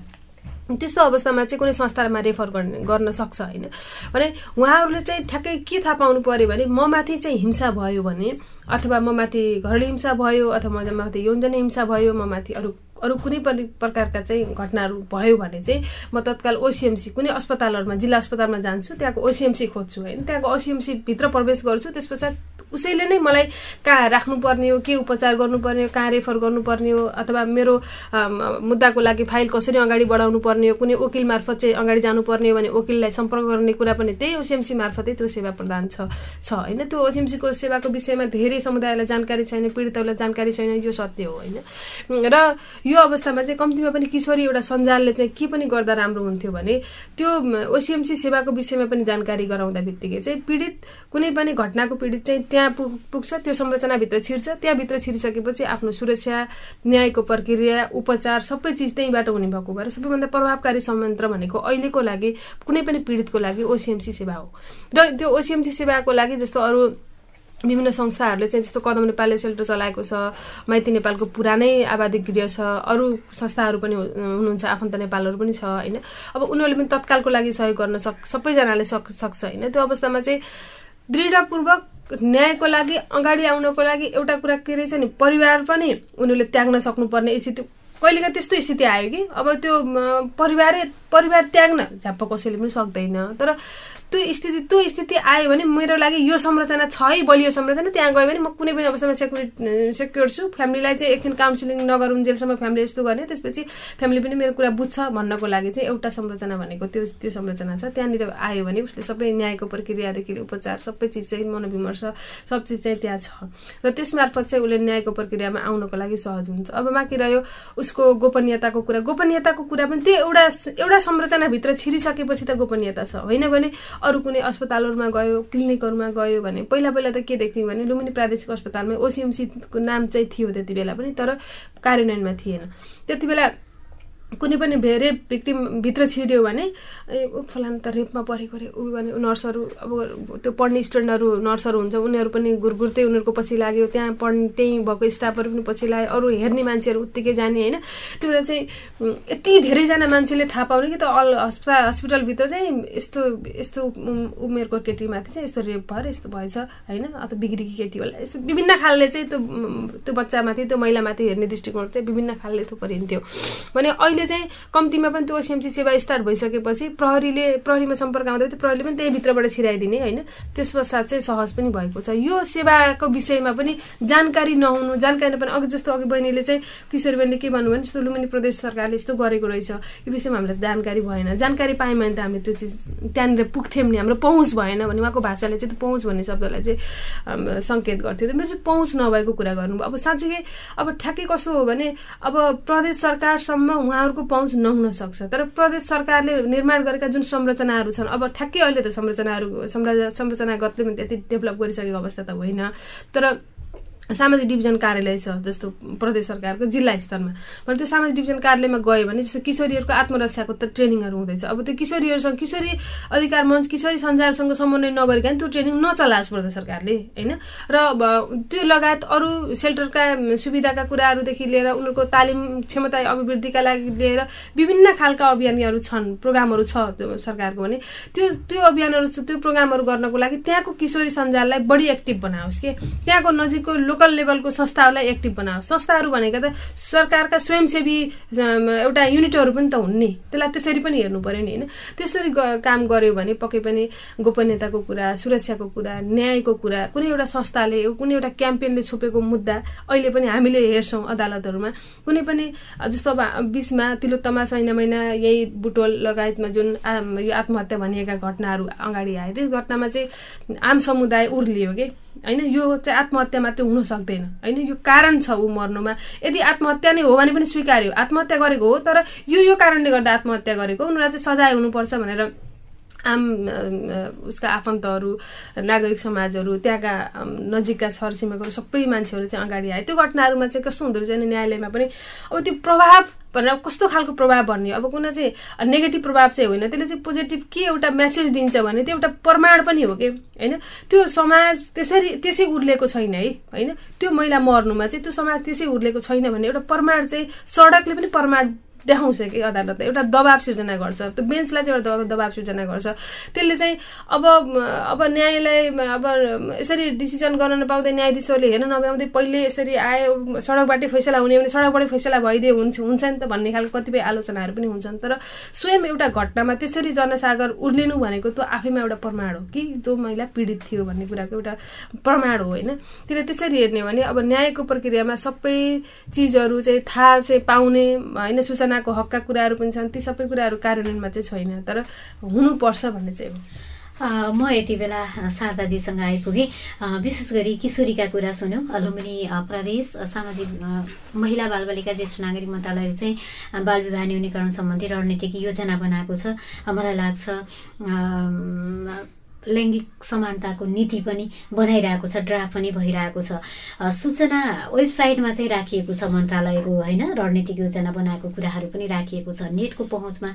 त्यस्तो अवस्थामा चाहिँ कुनै संस्थामा रेफर गर्ने गर्न सक्छ होइन। भने उहाँहरूले चाहिँ ठ्याक्कै के थाहा पाउनु पऱ्यो भने म माथि चाहिँ हिंसा भयो भने अथवा म माथि घरले हिंसा भयो अथवा म माथि यौनजन्य हिंसा भयो म माथि अरू अरू कुनै पनि प्रकारका चाहिँ घटनाहरू भयो भने चाहिँ म तत्काल ओसिएमसी कुनै अस्पतालहरूमा जिल्ला अस्पतालमा जान्छु त्यहाँको ओसिएमसी खोज्छु होइन। त्यहाँको ओसिएमसीभित्र प्रवेश गर्छु त्यस पछाडि उसैले नै मलाई कहाँ राख्नुपर्ने हो के उपचार गर्नुपर्ने हो कहाँ रेफर गर्नुपर्ने हो अथवा मेरो मुद्दाको लागि फाइल कसरी अगाडि बढाउनु पर्ने हो कुनै वकिल मार्फत चाहिँ अगाडि जानुपर्ने हो भने वकिललाई सम्पर्क गर्ने कुरा पनि त्यही ओसिएमसी मार्फतै त्यो सेवा प्रदान छ छ। होइन त्यो ओसिएमसीको सेवाको विषयमा धेरै समुदायलाई जानकारी छैन पीडितहरूलाई जानकारी छैन यो सत्य हो होइन। र यो अवस्थामा चाहिँ कम्तीमा पनि किशोरी एउटा सञ्जालले चाहिँ के पनि गर्दा राम्रो हुन्थ्यो भने त्यो ओसिएमसी सेवाको विषयमा पनि जानकारी गराउँदा बित्तिकै चाहिँ पीडित कुनै पनि घटनाको पीडित चाहिँ त्यहाँ पुग पुग्छ त्यो संरचनाभित्र छिर्छ। त्यहाँभित्र छिरिसकेपछि आफ्नो सुरक्षा न्यायको प्रक्रिया उपचार सबै चिज त्यहीँबाट हुने भएको भएर सबैभन्दा प्रभावकारी संयन्त्र भनेको अहिलेको लागि कुनै पनि पीडितको लागि ओसिएमसी सेवा हो। र त्यो ओसिएमसी सेवाको लागि जस्तो अरू विभिन्न संस्थाहरूले चाहिँ जस्तो कदम नेपालले सेल्टर चलाएको छ माइती नेपालको पुरानै आबादी गृह छ अरू संस्थाहरू पनि हुनुहुन्छ आफन्त नेपालहरू पनि छ होइन। अब उनीहरूले पनि तत्कालको लागि सहयोग गर्न सक सबैजनाले सक सक्छ होइन। त्यो अवस्थामा चाहिँ दृढपूर्वक न्यायको लागि अगाडि आउनको लागि एउटा कुरा के रहेछ नि परिवार पनि उनीहरूले त्याग्न सक्नुपर्ने स्थिति। कहिलेका त्यस्तो स्थिति आयो कि? अब त्यो परिवारै परिवार त्याग्न झ्याप्प कसैले पनि सक्दैन। तर त्यो स्थिति त्यो स्थिति आयो भने मेरो लागि यो संरचना छ है बलियो संरचना। त्यहाँ गयो भने म कुनै पनि अवस्थामा सेक्युरिटी सेक्योर छु। फ्यामिलीलाई चाहिँ एकछिन काउन्सिलिङ नगरुन्जेलसम्म फ्यामिली यस्तो गर्ने। त्यसपछि फ्यामिली पनि मेरो कुरा बुझ्छ भन्नको लागि चाहिँ एउटा संरचना भनेको त्यो त्यो संरचना छ। त्यहाँनिर आयो भने उसले सबै न्यायको प्रक्रियादेखि उपचार सबै चिज चाहिँ मनोविमर्श सब चिज चाहिँ त्यहाँ छ। र त्यस मार्फत चाहिँ उसले न्यायको प्रक्रियामा आउनको लागि सहज हुन्छ। अब बाँकी रह्यो उसको गोपनीयताको कुरा। गोपनीयताको कुरा पनि त्यो एउटा एउटा संरचनाभित्र छिरिसकेपछि त गोपनीयता छ। होइन भने अरू कुनै अस्पतालहरूमा गयो क्लिनिकहरूमा गयो भने पहिला पहिला त के देख्थ्यौँ भने लुम्बिनी प्रादेशिक अस्पतालमा ओसिएमसीको नाम चाहिँ थियो त्यति बेला पनि तर कार्यान्वयनमा थिएन। त्यति बेला कुनै पनि भिक्टिम भित्र छिर्यो भने ए फलाना त रेपमा परेको रे ऊ भने नर्सहरू अब त्यो पढ्ने स्टुडेन्टहरू नर्सहरू हुन्छ उनीहरू पनि गुरगुर्दै उनीहरूको पछि लाग्यो त्यहाँ पढ्ने त्यहीँ भएको स्टाफहरू पनि पछि लाग्यो अरू हेर्ने मान्छेहरू उत्तिकै जाने होइन? त्यो चाहिँ यति धेरैजना मान्छेले थाहा पाउने कि त अल हस्पिटल हस्पिटलभित्र चाहिँ यस्तो यस्तो उमेरको केटीमाथि चाहिँ यस्तो रेप भएर यस्तो भएछ होइन? अथवा बिग्रेकी केटी होला। यस्तो विभिन्न खालले चाहिँ त्यो त्यो बच्चामाथि त्यो महिलामाथि हेर्ने दृष्टिकोण चाहिँ विभिन्न खालले थुपरिन्थ्यो। भने अहिले चाहिँ कम्तीमा पनि त्यो ओसिएमसी सेवा स्टार्ट भइसकेपछि प्रहरीले प्रहरीमा सम्पर्क आउँदा त्यो प्रहरीले पनि त्यही भित्रबाट छिराइदिने होइन। त्यस पश्चात चाहिँ सहज पनि भएको छ। यो सेवाको विषयमा पनि जानकारी नहुनु जानकारी पनि अघि जस्तो अघि बहिनीले चाहिँ किशोरी बहिनीले के भन्नुभयो भने लुम्बिनी प्रदेश सरकारले यस्तो गरेको रहेछ। यो विषयमा हामीलाई जानकारी भएन। जानकारी पायौँ भने त हामी त्यो चिज त्यहाँनिर पुग्थ्यौँ नि। हाम्रो पहुँच भएन भने उहाँको भाषाले चाहिँ त्यो पहुँच भन्ने शब्दलाई चाहिँ सङ्केत गर्थ्यो। मेरो चाहिँ पहुँच नभएको कुरा गर्नुभयो। अब साँच्चीकै अब ठ्याक्कै कसो हो भने अब प्रदेश सरकारसम्म उहाँ उहाँहरूको पहुँच नहुन सक्छ। तर प्रदेश सरकारले निर्माण गरेका जुन संरचनाहरू छन् अब ठ्याक्कै अहिले त संरचनाहरू संरचनागतले पनि त्यति डेभलप गरिसकेको अवस्था त होइन। तर सामाजिक डिभिजन कार्यालय छ जस्तो प्रदेश सरकारको जिल्ला स्तरमा। भने त्यो सामाजिक डिभिजन कार्यालयमा गयो भने जस्तो किशोरीहरूको आत्मरक्षाको त ट्रेनिङहरू हुँदैछ। अब त्यो किशोरीहरूसँग किशोरी अधिकार मञ्च किशोरी सञ्जालसँग समन्वय नगरिकन त्यो ट्रेनिङ नचलाओस् प्रदेश सरकारले होइन? र त्यो लगायत अरू सेल्टरका सुविधाका कुराहरूदेखि लिएर उनीहरूको तालिम क्षमता अभिवृद्धिका लागि लिएर विभिन्न खालका अभियानहरू छन् प्रोग्रामहरू छ त्यो सरकारको भने। त्यो त्यो अभियानहरू त्यो प्रोग्रामहरू गर्नको लागि त्यहाँको किशोरी सञ्जाललाई बढी एक्टिभ बनाओस् कि? त्यहाँको नजिकको लोकल लेभलको संस्थाहरूलाई एक्टिभ बनाओस् संस्थाहरू भनेको त सरकारका स्वयंसेवी एउटा युनिटहरू पनि त हुन् नि। त्यसलाई त्यसरी पनि हेर्नु पऱ्यो नि होइन? त्यसरी काम गर्यो भने पक्कै पनि गोपनीयताको कुरा सुरक्षाको कुरा न्यायको कुरा कुनै एउटा संस्थाले कुनै एउटा क्याम्पेनले छोपेको मुद्दा अहिले पनि हामीले हेर्छौँ अदालतहरूमा। कुनै पनि जस्तो अब बिचमा तिलोत्तमा छैन महिना यही बुटोल लगायतमा जुन यो आत्महत्या भनिएका घटनाहरू अगाडि आए त्यस घटनामा चाहिँ आम समुदाय उर्लियो कि। होइन यो चाहिँ आत्महत्या मात्रै हुन सक्दैन। होइन यो कारण छ ऊ मर्नुमा। यदि आत्महत्या नै हो भने पनि स्वीकार्यो। आत्महत्या गरेको हो तर यो यो कारणले गर्दा आत्महत्या गरेको उनीहरूलाई चाहिँ सजाय हुनुपर्छ भनेर आम उसका आफन्तहरू नागरिक समाजहरू त्यहाँका नजिकका छरछिमेकहरू सबै मान्छेहरू चाहिँ अगाडि आए। त्यो घटनाहरूमा चाहिँ कस्तो हुँदो रहेछ भने न्यायालयमा पनि अब त्यो प्रभाव भनेर कस्तो खालको प्रभाव भन्ने अब कुनै चाहिँ नेगेटिभ प्रभाव चाहिँ होइन। त्यसले चाहिँ पोजिटिभ के एउटा म्यासेज दिन्छ भने त्यो एउटा प्रमाण पनि हो कि? होइन? त्यो समाज त्यसरी त्यसै उर्लेको छैन है? होइन? त्यो महिला मर्नुमा चाहिँ त्यो समाज त्यसै उर्लेको छैन भने एउटा प्रमाण चाहिँ सडकले पनि प्रमाण देखाउँछ कि अदालत एउटा दबाब सिर्जना गर्छ। त्यो बेन्चलाई चाहिँ एउटा दबाब सिर्जना गर्छ। त्यसले चाहिँ अब अब न्यायालय अब यसरी डिसिजन गर्न नपाउँदै न्यायाधीशहरूले हेर्न नभ्याउँदै पहिले यसरी आयो सडकबाटै फैसला हुने भने सडकबाटै फैसला भइदिए हुन्छ हुन्छ नि त भन्ने खालको कतिपय आलोचनाहरू पनि हुन्छन्। तर स्वयं एउटा घटनामा त्यसरी जनसागर उर्लिनु भनेको त्यो आफैमा एउटा प्रमाण हो कि त्यो महिला पीडित थियो भन्ने कुराको एउटा प्रमाण हो होइन। त्यसले त्यसरी हेर्ने भने अब न्यायको प्रक्रियामा सबै चिजहरू चाहिँ थाहा चाहिँ पाउने होइन सूचना सूचनाको हकका कुराहरू पनि छन् ती सबै कुराहरू कार्यान्वयनमा चाहिँ छैन तर हुनुपर्छ भन्ने चाहिँ हो। म यति बेला शारदाजीसँग आइपुगेँ। विशेष गरी किशोरीका कुरा सुन्यौँ। लुम्बिनी प्रदेश सामाजिक महिला बालबालिका ज्येष्ठ नागरिक मन्त्रालयले चाहिँ बाल विवाह न्यूनीकरण सम्बन्धी रणनीतिक योजना बनाएको छ। मलाई लाग्छ लैङ्गिक समानताको नीति पनि बनाइरहेको छ ड्राफ्ट पनि भइरहेको छ। सूचना वेबसाइटमा चाहिँ राखिएको छ मन्त्रालयको होइन? रणनीतिक योजना बनाएको कुराहरू पनि राखिएको छ। नेटको पहुँचमा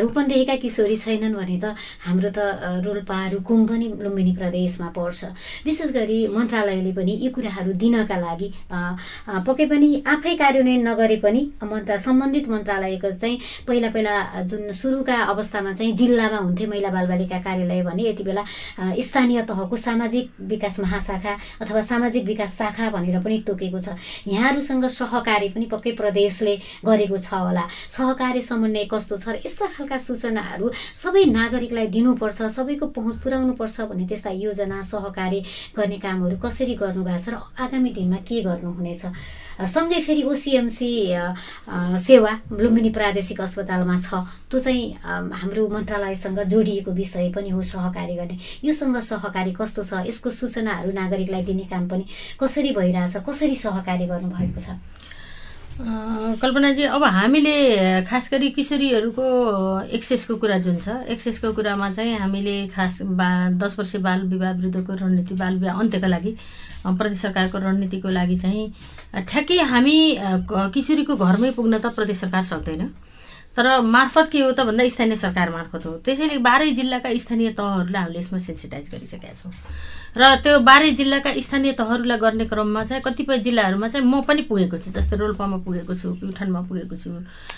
रूपन्देहीका किशोरी छैनन् भने त हाम्रो त रोल्पा रुकुम पनि लुम्बिनी प्रदेशमा पर्छ। विशेष गरी मन्त्रालयले पनि यी कुराहरू दिनका लागि पक्कै पनि आफै कार्यान्वयन नगरे पनि मन्त्र सम्बन्धित मन्त्रालयको चाहिँ पहिला पहिला जुन सुरुका अवस्थामा चाहिँ जिल्लामा हुन्थे महिला बालबालिका कार्यालय भने यति बेला स्थानीय तहको सामाजिक विकास महाशाखा अथवा सामाजिक विकास शाखा भनेर पनि तोकेको छ। यहाँहरूसँग सहकार्य पनि पक्कै प्रदेशले गरेको छ होला। सहकार्य समन्वय कस्तो छ र यस्ता खालका सूचनाहरू सबै नागरिकलाई दिनुपर्छ सबैको पहुँच पुर्याउनुपर्छ भन्ने त्यस्ता योजना सहकार्य गर्ने कामहरू कसरी गर्नुभएको छ र आगामी दिनमा के गर्नुहुनेछ? सँगै फेरि ओसिएमसी सेवा लुम्बिनी प्रादेशिक अस्पतालमा छ। त्यो चाहिँ हाम्रो मन्त्रालयसँग जोडिएको विषय पनि हो सहकारी गर्ने। योसँग सहकारी कस्तो छ? यसको सूचनाहरू नागरिकलाई दिने काम पनि कसरी भइरहेछ? कसरी सहकारी गर्नुभएको छ? कल्पनाजी अब हामीले खास गरी किशोरीहरूको एक्सेसको कुरा जुन छ एक्सेसको कुरामा चाहिँ हामीले खास बा दस वर्ष बाल विवाह विरुद्धको रणनीति बाल विवाह अन्त्यका लागि प्रदेश सरकारको रणनीतिको लागि चाहिँ ठ्याक्कै हामी किशोरीको घरमै पुग्न त प्रदेश सरकार सक्दैन। तर मार्फत के हो त भन्दा स्थानीय सरकार मार्फत हो। त्यसैले बाह्रै जिल्लाका स्थानीय तहहरूलाई हामीले यसमा सेन्सिटाइज गरिसकेका छौँ। र त्यो बाह्रै जिल्लाका स्थानीय तहहरूलाई गर्ने क्रममा चाहिँ कतिपय जिल्लाहरूमा चाहिँ म पनि पुगेको छु जस्तै रोल्पामा पुगेको छु प्युठानमा पुगेको छु।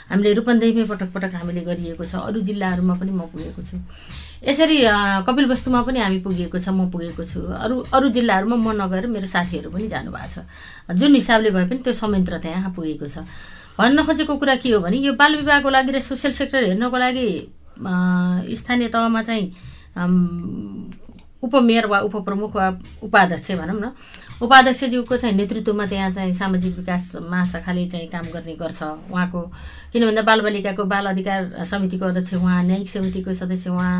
हामीले रूपन्देहीमै पटक पटक हामीले गरिएको छ अरू जिल्लाहरूमा पनि म पुगेको छु। यसरी कपिल वस्तुमा पनि हामी पुगेको छ म पुगेको छु। अरू अरू जिल्लाहरूमा म नगएर मेरो साथीहरू पनि जानुभएको छ। जुन हिसाबले भए पनि त्यो संयन्त्र त्यहाँ पुगेको छ। भन्न खोजेको कुरा के हो भने यो बाल विवाहको लागि र सोसियल सेक्टर हेर्नको लागि स्थानीय तहमा चाहिँ उपमेयर वा उपप्रमुख वा उपाध्यक्ष भनौँ न उपाध्यक्षज्यूको चाहिँ नेतृत्वमा त्यहाँ चाहिँ सामाजिक विकास महाशाखाले चाहिँ काम गर्ने गर्छ। उहाँको किन भन्दा बालबालिकाको बाल अधिकार समितिको अध्यक्ष उहाँ न्यायिक समितिको सदस्य उहाँ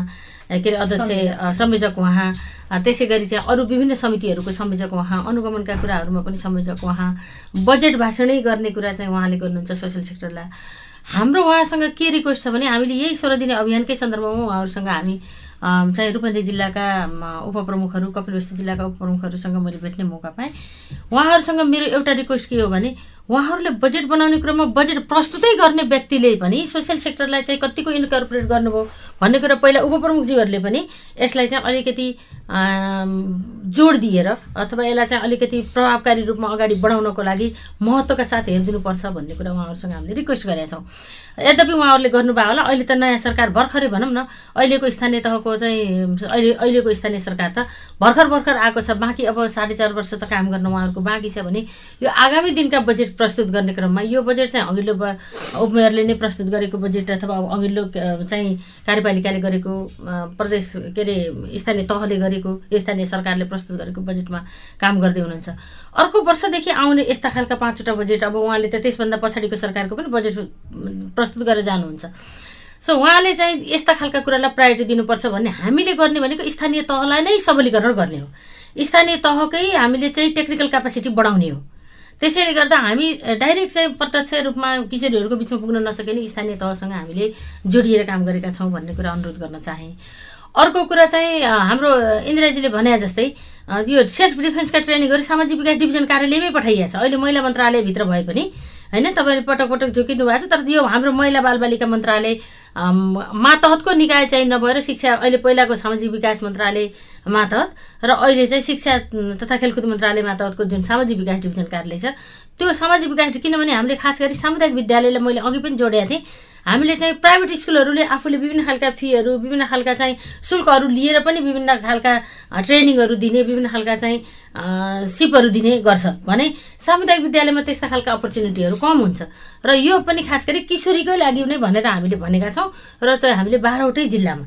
के अरे अध्यक्ष संयोजक। उहाँ त्यसै गरी चाहिँ अरू विभिन्न समितिहरूको संयोजक उहाँ अनुगमनका कुराहरूमा पनि संयोजक उहाँ बजेट भाषणै गर्ने कुरा चाहिँ उहाँले गर्नुहुन्छ सोसियल सेक्टरलाई। हाम्रो उहाँसँग के रिक्वेस्ट छ भने हामीले यही सोह्र दिने अभियानकै सन्दर्भमा उहाँहरूसँग हामी चाहिँ रूपन्देही जिल्लाका उपप्रमुखहरू कपिलवस्तु जिल्लाका उपप्रमुखहरूसँग मैले भेट्ने मौका पाएँ। उहाँहरूसँग मेरो एउटा रिक्वेस्ट के हो भने उहाँहरूले बजेट बनाउने क्रममा बजेट प्रस्तुतै गर्ने व्यक्तिले पनि सोसियल सेक्टरलाई चाहिँ कतिको इन्कर्पोरेट गर्नुभयो भन्ने कुरा पहिला उपप्रमुखजीहरूले पनि यसलाई चाहिँ अलिकति जोड दिएर अथवा यसलाई चाहिँ अलिकति प्रभावकारी रूपमा अगाडि बढाउनको लागि महत्त्वका साथ हेरिदिनुपर्छ भन्ने कुरा उहाँहरूसँग हामीले रिक्वेस्ट गरेका छौँ। यद्यपि उहाँहरूले गर्नुभयो होला अहिले त नयाँ सरकार भर्खरै भनौँ न अहिलेको स्थानीय तहको चाहिँ अहिले अहिलेको स्थानीय सरकार त भर्खर भर्खर आएको छ बाँकी अब साढे चार वर्ष त काम गर्न उहाँहरूको बाँकी छ भने यो आगामी दिनका बजेट प्रस्तुत गर्ने क्रममा। यो बजेट चाहिँ अघिल्लो उपमेयरले नै प्रस्तुत गरेको बजेट अथवा अघिल्लो चाहिँ कार्यपालिकाले गरेको प्रदेश के अरे स्थानीय तहले गरेको स्थानीय सरकारले प्रस्तुत गरेको बजेटमा काम गर्दै हुनुहुन्छ। अर्को वर्षदेखि आउने यस्ता खालका पाँचवटा बजेट अब उहाँले त त्यसभन्दा पछाडिको सरकारको पनि बजेट प्रस्तुत गरेर जानुहुन्छ। सो उहाँले चाहिँ यस्ता खालका कुरालाई प्रायोरिटी दिनुपर्छ भन्ने हामीले गर्ने भनेको स्थानीय तहलाई नै सबलीकरण गर्ने हो। स्थानीय तहकै हामीले चाहिँ टेक्निकल क्यापासिटी बढाउने हो। त्यसैले गर्दा हामी डाइरेक्ट चाहिँ प्रत्यक्ष रूपमा किशोरीहरूको बिचमा पुग्न नसके स्थानीय तहसँग हामीले जोडिएर काम गरेका छौँ भन्ने कुरा अनुरोध गर्न चाहेँ। अर्को कुरा चाहिँ हाम्रो इन्दिराजीले भने जस्तै यो सेल्फ डिफेन्सका ट्रेनिङहरू सामाजिक विकास डिभिजन कार्यालयमै पठाइएको छ। अहिले महिला मन्त्रालयभित्र भए पनि होइन तपाईँले पटक पटक झुकिनु भएको छ तर यो हाम्रो महिला बालबालिका मन्त्रालय मातहतको निकाय चाहिँ नभएर शिक्षा अहिले पहिलाको सामाजिक विकास मन्त्रालय मातहत र अहिले चाहिँ शिक्षा तथा खेलकुद मन्त्रालय मातहतको जुन सामाजिक विकास डिभिजन कार्यालय छ त्यो सामाजिक विकास किनभने हामीले खास गरी सामुदायिक विद्यालयलाई मैले अघि पनि जोडेको थिएँ। हामीले चाहिँ प्राइभेट स्कुलहरूले आफूले विभिन्न खालका फीहरू विभिन्न खालका चाहिँ शुल्कहरू लिएर पनि विभिन्न खालका ट्रेनिङहरू दिने विभिन्न खालका चाहिँ सिपहरू दिने गर्छ। भने सामुदायिक विद्यालयमा त्यस्ता खालका अपर्च्युनिटीहरू कम हुन्छ। र यो पनि खास गरी किशोरीकै लागि नै भनेर हामीले भनेका छौँ। र चाहिँ हामीले बाह्रवटै जिल्लामा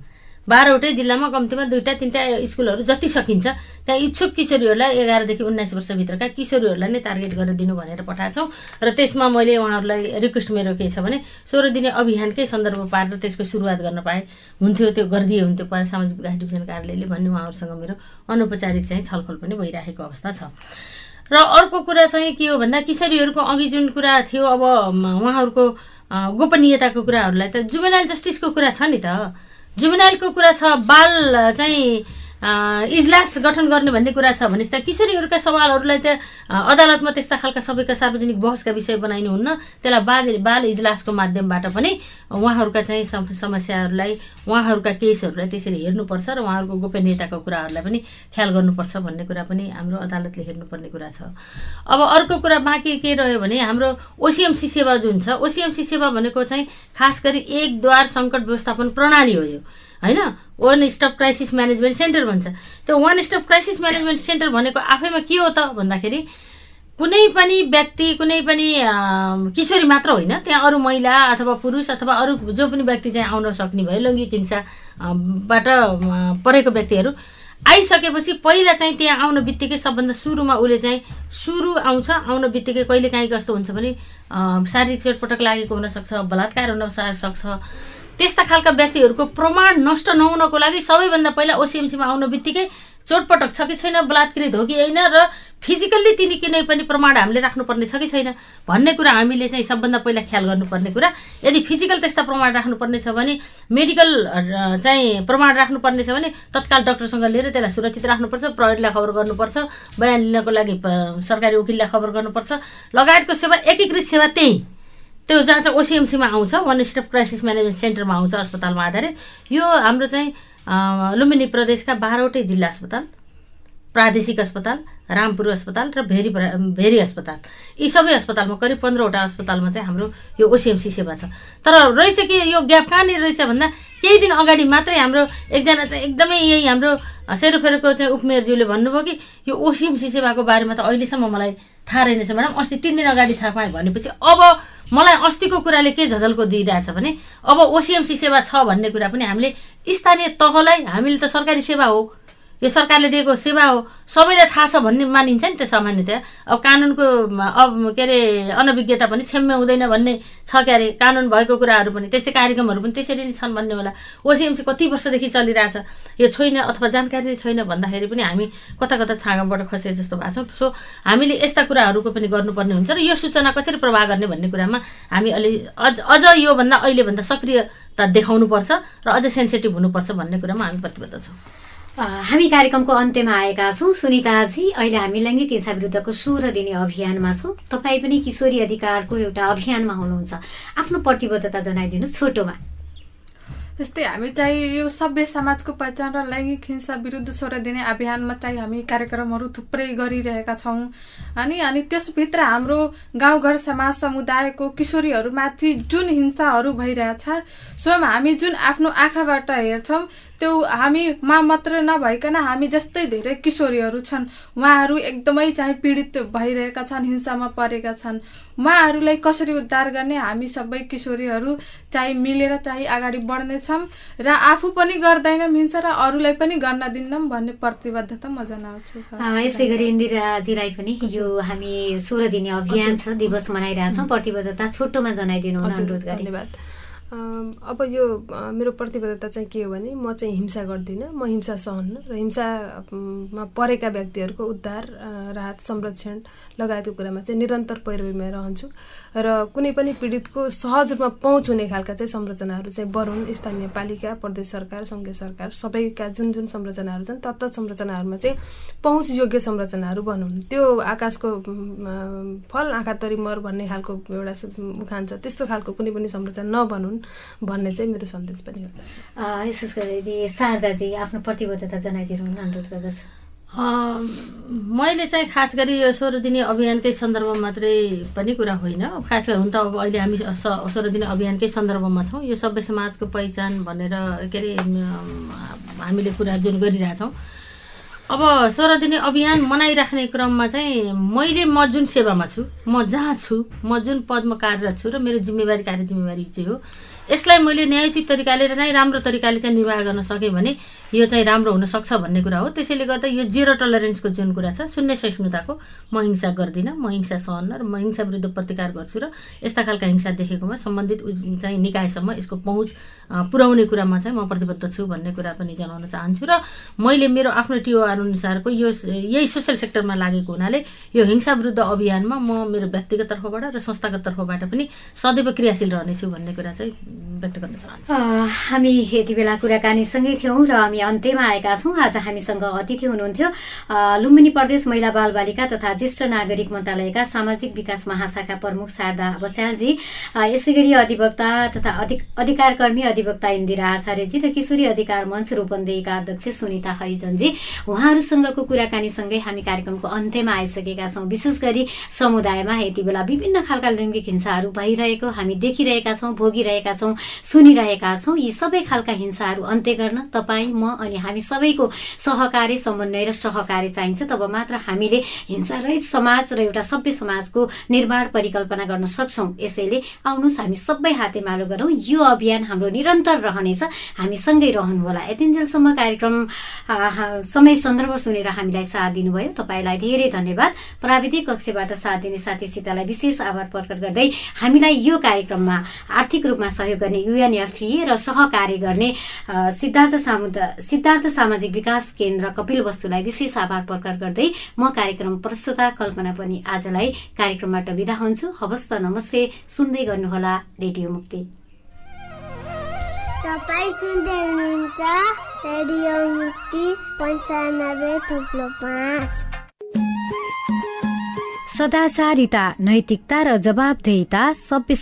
बाह्रवटै जिल्लामा कम्तीमा दुईवटा तिनवटा स्कुलहरू जति सकिन्छ। त्यहाँ इच्छुक किशोरीहरूलाई एघारदेखि उन्नाइस वर्षभित्रका किशोरीहरूलाई नै टार्गेट गरेर दिनु भनेर पठाएको छौँ। र त्यसमा मैले उहाँहरूलाई रिक्वेस्ट मेरो के छ भने सोह्र दिने अभियानकै सन्दर्भ पारेर त्यसको सुरुवात गर्न पाएँ। हुन्थ्यो त्यो गरिदिए हुन्थ्यो सामाजिक विकास डिभिजन कार्यालयले भन्ने उहाँहरूसँग मेरो अनौपचारिक चाहिँ छलफल पनि भइरहेको अवस्था छ। र अर्को कुरा चाहिँ के हो भन्दा किशोरीहरूको अघि जुन कुरा थियो अब उहाँहरूको गोपनीयताको कुराहरूलाई त जुबेनाइल जस्टिसको कुरा छ नि त। जुबिनाइलको कुरा छ बाल चाहिँ इजलास गठन गर्ने भन्ने कुरा छ भने त किशोरीहरूका सवालहरूलाई त अदालतमा त्यस्ता खालका सबैका सार्वजनिक बहसका विषय बनाइनुहुन्न त्यसलाई बाल बाल इजलासको माध्यमबाट पनि उहाँहरूका चाहिँ समस्याहरूलाई उहाँहरूका केसहरूलाई त्यसरी हेर्नुपर्छ र उहाँहरूको गोपनीयताको कुराहरूलाई पनि ख्याल गर्नुपर्छ भन्ने कुरा पनि हाम्रो अदालतले हेर्नुपर्ने कुरा छ। अब अर्को कुरा बाँकी के रह्यो भने हाम्रो ओसिएमसी सेवा जुन छ ओसिएमसी सेवा भनेको चाहिँ खास गरी एक द्वार सङ्कट व्यवस्थापन प्रणाली हो यो। होइन? One stop crisis management centre भन्छ। त्यो one stop crisis management centre भनेको आफैमा के हो त भन्दाखेरि कुनै पनि व्यक्ति कुनै पनि किशोरी मात्र होइन त्यहाँ अरू महिला अथवा पुरुष अथवा अरू जो पनि व्यक्ति चाहिँ आउन सक्ने भयो लैङ्गिक हिंसाबाट परेको व्यक्तिहरू आइसकेपछि पहिला चाहिँ त्यहाँ आउन बित्तिकै सबभन्दा सुरुमा उसले चाहिँ सुरु आउँछ आउन बित्तिकै कहिले काहीँ कस्तो हुन्छ भने शारीरिक चोटपटक लागेको हुनसक्छ बलात्कार हुन सक्छ त्यस्ता खालका व्यक्तिहरूको प्रमाण नष्ट नहुनको लागि सबैभन्दा पहिला ओसिएमसीमा आउन बित्तिकै चोटपटक छ कि छैन बलात्कृत हो कि होइन र फिजिकल्ली तिनी कुनै पनि प्रमाण हामीले राख्नुपर्ने छ कि छैन भन्ने कुरा हामीले चाहिँ सबभन्दा पहिला ख्याल गर्नुपर्ने कुरा। यदि फिजिकल त्यस्ता प्रमाण राख्नुपर्ने छ भने मेडिकल चाहिँ प्रमाण राख्नुपर्ने छ भने तत्काल डक्टरसँग लिएर त्यसलाई सुरक्षित राख्नुपर्छ प्रहरीलाई खबर गर्नुपर्छ बयान लिनको लागि सरकारी वकिललाई खबर गर्नुपर्छ। लगायतको सेवा एकीकृत सेवा त्यही। त्यो जहाँ चाहिँ ओसिएमसीमा आउँछ वान स्टेप क्राइसिस म्यानेजमेन्ट सेन्टरमा आउँछ अस्पतालमा आधारित। यो हाम्रो चाहिँ लुम्बिनी प्रदेशका बाह्रवटै जिल्ला अस्पताल। प्रादेशिक अस्पताल रामपुर अस्पताल र भेरी भेरी अस्पताल। यी सबै अस्पतालमा करिब पन्ध्रवटा अस्पतालमा चाहिँ हाम्रो यो ओसिएमसी सेवा छ। तर रहेछ कि यो ग्याप कहाँनिर रहेछ भन्दा केही दिन अगाडि मात्रै हाम्रो एकजना चाहिँ एकदमै यही हाम्रो सेरोफेरोको चाहिँ उपमेयरज्यूले भन्नुभयो कि यो ओसिएमसी सेवाको बारेमा त अहिलेसम्म मलाई थाहा रहेनछ म्याडम अस्ति तिन दिन अगाडि थाहा पाएँ भनेपछि अब मलाई अस्तिको कुराले के झझल्को दिइरहेछ भने अब ओसिएमसी सेवा छ भन्ने कुरा पनि हामीले स्थानीय तहलाई हामीले त सरकारी सेवा हो। यो सरकारले दिएको सेवा हो। सबैलाई थाहा छ भन्ने मानिन्छ नि त सामान्यतया। अब कानुनको अब के अरे अनभिज्ञता पनि क्षम्य हुँदैन भन्ने छ के अरे कानुन भएको कुराहरू पनि त्यस्तै कार्यक्रमहरू पनि त्यसरी नै छन् भन्ने होला। ओसिएमसी कति वर्षदेखि चलिरहेछ? यो छैन अथवा जानकारी नै छैन भन्दाखेरि पनि हामी कता कता छाँगाबाट खसे जस्तो भएको छौँ। सो हामीले यस्ता कुराहरूको पनि गर्नुपर्ने हुन्छ र यो सूचना कसरी प्रवाह गर्ने भन्ने कुरामा हामी अलि अझ अझ योभन्दा अहिलेभन्दा सक्रियता देखाउनुपर्छ र अझ सेन्सिटिभ हुनुपर्छ भन्ने कुरामा हामी प्रतिबद्ध छौँ। हामी कार्यक्रमको अन्त्यमा आएका छौँ। सुनिताजी अहिले हामी लैङ्गिक हिंसा विरुद्धको सोह्र दिने अभियानमा छौँ। तपाईँ पनि किशोरी अधिकारको एउटा अभियानमा हुनुहुन्छ। आफ्नो प्रतिबद्धता जनाइदिनुहोस् छोटोमा। जस्तै हामी चाहिँ यो सभ्य समाजको पहिचान र लैङ्गिक हिंसा विरुद्ध स्वर दिने अभियानमा चाहिँ हामी कार्यक्रमहरू थुप्रै गरिरहेका छौँ। अनि अनि त्यसभित्र हाम्रो गाउँघर समाज समुदायको किशोरीहरूमाथि जुन हिंसाहरू भइरहेछ स्वयं हामी जुन आफ्नो आँखाबाट हेर्छौँ त्यो हामीमा मात्र नभइकन हामी जस्तै धेरै किशोरीहरू छन्। उहाँहरू एकदमै चाहिँ पीडित भइरहेका छन् हिंसामा परेका छन्। उहाँहरूलाई कसरी उद्धार गर्ने हामी सबै किशोरीहरू चाहिँ मिलेर चाहिँ अगाडि बढ्नेछौँ र आफू पनि गर्दैनौँ हिंसा र अरूलाई पनि गर्न दिन्नौँ भन्ने प्रतिबद्धता म जनाउँछु। यसै गरी इन्दिराजीलाई पनि यो हामी सोह्र दिने अभियान छ दिवस मनाइरहेछौँ। प्रतिबद्धता छोटोमा जनाइदिनु अनुरोध धन्यवाद। अब यो मेरो प्रतिबद्धता चाहिँ के हो भने म चाहिँ हिंसा गर्दिनँ म हिंसा सहन्न र हिंसामा परेका व्यक्तिहरूको उद्धार राहत संरक्षण लगायतको कुरामा चाहिँ निरन्तर पैरवीमा रहन्छु। र कुनै पनि पीडितको सहज रूपमा पहुँच हुने खालका चाहिँ संरचनाहरू चाहिँ बढुन् स्थानीय पालिका प्रदेश सरकार सङ्घीय सरकार सबैका जुन जुन संरचनाहरू छन् तत्त संरचनाहरूमा चाहिँ पहुँच योग्य संरचनाहरू बनुन् त्यो आकाशको फल आँखा तरी मर भन्ने खालको एउटा उखान छ त्यस्तो खालको कुनै पनि संरचना नबनुन् भन्ने चाहिँ मेरो सन्देश पनि हो। विशेष गरी शारदाजी आफ्नो प्रतिबद्धता जनाइदिनु अनुरोध गर्दछु। मैले चाहिँ खास गरी यो सोह्र दिने अभियानकै सन्दर्भमा मात्रै पनि कुरा होइन। खास गरी हुन त अब अहिले हामी सोह्र दिने अभियानकै सन्दर्भमा छौँ। यो सभ्य समाजको पहिचान भनेर के अरे हामीले कुरा जुन गरिरहेछौँ। अब सोह्र दिने अभियान मनाइराख्ने क्रममा चाहिँ मैले म जुन सेवामा छु म जहाँ छु म जुन पदमा कार्यरत छु र मेरो जिम्मेवारी कार्य जिम्मेवारी चाहिँ हो यसलाई मैले न्यायोचित तरिकाले र चाहिँ राम्रो तरिकाले चाहिँ निर्वाह गर्न सकेँ भने यो चाहिँ राम्रो हुनसक्छ भन्ने कुरा हो। त्यसैले गर्दा यो जिरो टलरेन्सको जुन कुरा छ शून्य सहिष्णुताको म हिंसा गर्दिनँ म हिंसा सहन्न र म हिंसा विरुद्ध प्रतिकार गर्छु र यस्ता खालका हिंसा देखेकोमा सम्बन्धित चाहिँ निकायसम्म यसको पहुँच पुर्याउने कुरामा चाहिँ म प्रतिबद्ध छु भन्ने कुरा पनि जनाउन चाहन्छु र मैले मेरो आफ्नो टिओआर अनुसारको यो यही सोसियल सेक्टरमा लागेको हुनाले यो हिंसा विरुद्ध अभियानमा म मेरो व्यक्तिगत तर्फबाट र संस्थागत तर्फबाट पनि सदैव क्रियाशील रहनेछु भन्ने कुरा चाहिँ व्यक्त गर्न चाहन्छु। हामी यति बेला कुराकानीसँगै थियौँ र हामी अन्त्यमा आएका छौँ। आज हामीसँग अतिथि हुनुहुन्थ्यो लुम्बिनी प्रदेश महिला बालबालिका तथा ज्येष्ठ नागरिक मन्त्रालयका सामाजिक विकास महाशाखा प्रमुख शारदा बस्यालजी यसै गरी अधिवक्ता तथा अधिकारकर्मी अधिवक्ता इन्दिरा आचार्यजी र किशोरी अधिकार मञ्च रूपन्देहीका अध्यक्ष सुनिता हरिजनजी उहाँहरूसँगको कुराकानीसँगै हामी कार्यक्रमको अन्त्यमा आइसकेका छौँ। विशेष गरी समुदायमा यति बेला विभिन्न खालका लैङ्गिक हिंसाहरू भइरहेको हामी देखिरहेका छौँ भोगिरहेका छौँ। छौँ सुनिरहेका छौँ यी सबै खालका हिंसाहरू अन्त्य गर्न तपाईँ म अनि हामी सबैको सहकारी समन्वय र सहकारी चाहिन्छ। तब मात्र हामीले हिंसारहित समाज र एउटा सभ्य समाजको निर्माण परिकल्पना गर्न सक्छौँ। यसैले आउनुहोस् हामी सबै हातेमालो गरौँ। यो अभियान हाम्रो निरन्तर रहनेछ। हामी सँगै रहनुहोला। यतिन्जेलसम्म कार्यक्रम समय सन्दर्भ सुनेर हामीलाई साथ दिनुभयो। तपाईँलाई धेरै धन्यवाद। प्राविधिक कक्षबाट साथ दिने साथी सीतालाई विशेष आभार प्रकट गर्दै हामीलाई यो कार्यक्रममा आर्थिक रूपमा सहयोग गर्ने युएनएफए र सहकार्य गर्ने सिद्धार्थ सामुदा सिद्धार्थ सामाजिक विकास केन्द्र कपिल वस्तुलाई विशेष आभार प्रकट गर्दै म कार्यक्रम प्रस्तुता कल्पना पनि आजलाई कार्यक्रमबाट विदा हुन्छु। हवस् त नमस्ते सुन्दै गर्नुहोला रेडियो मुक्ति। तपाईँ सुन्दै हुनुहुन्छ रेडियो मुक्ति पन्चानब्बे थुप्रो पाँच। सदाचारिता नैतिकता र जवाबदेहिता सभ्य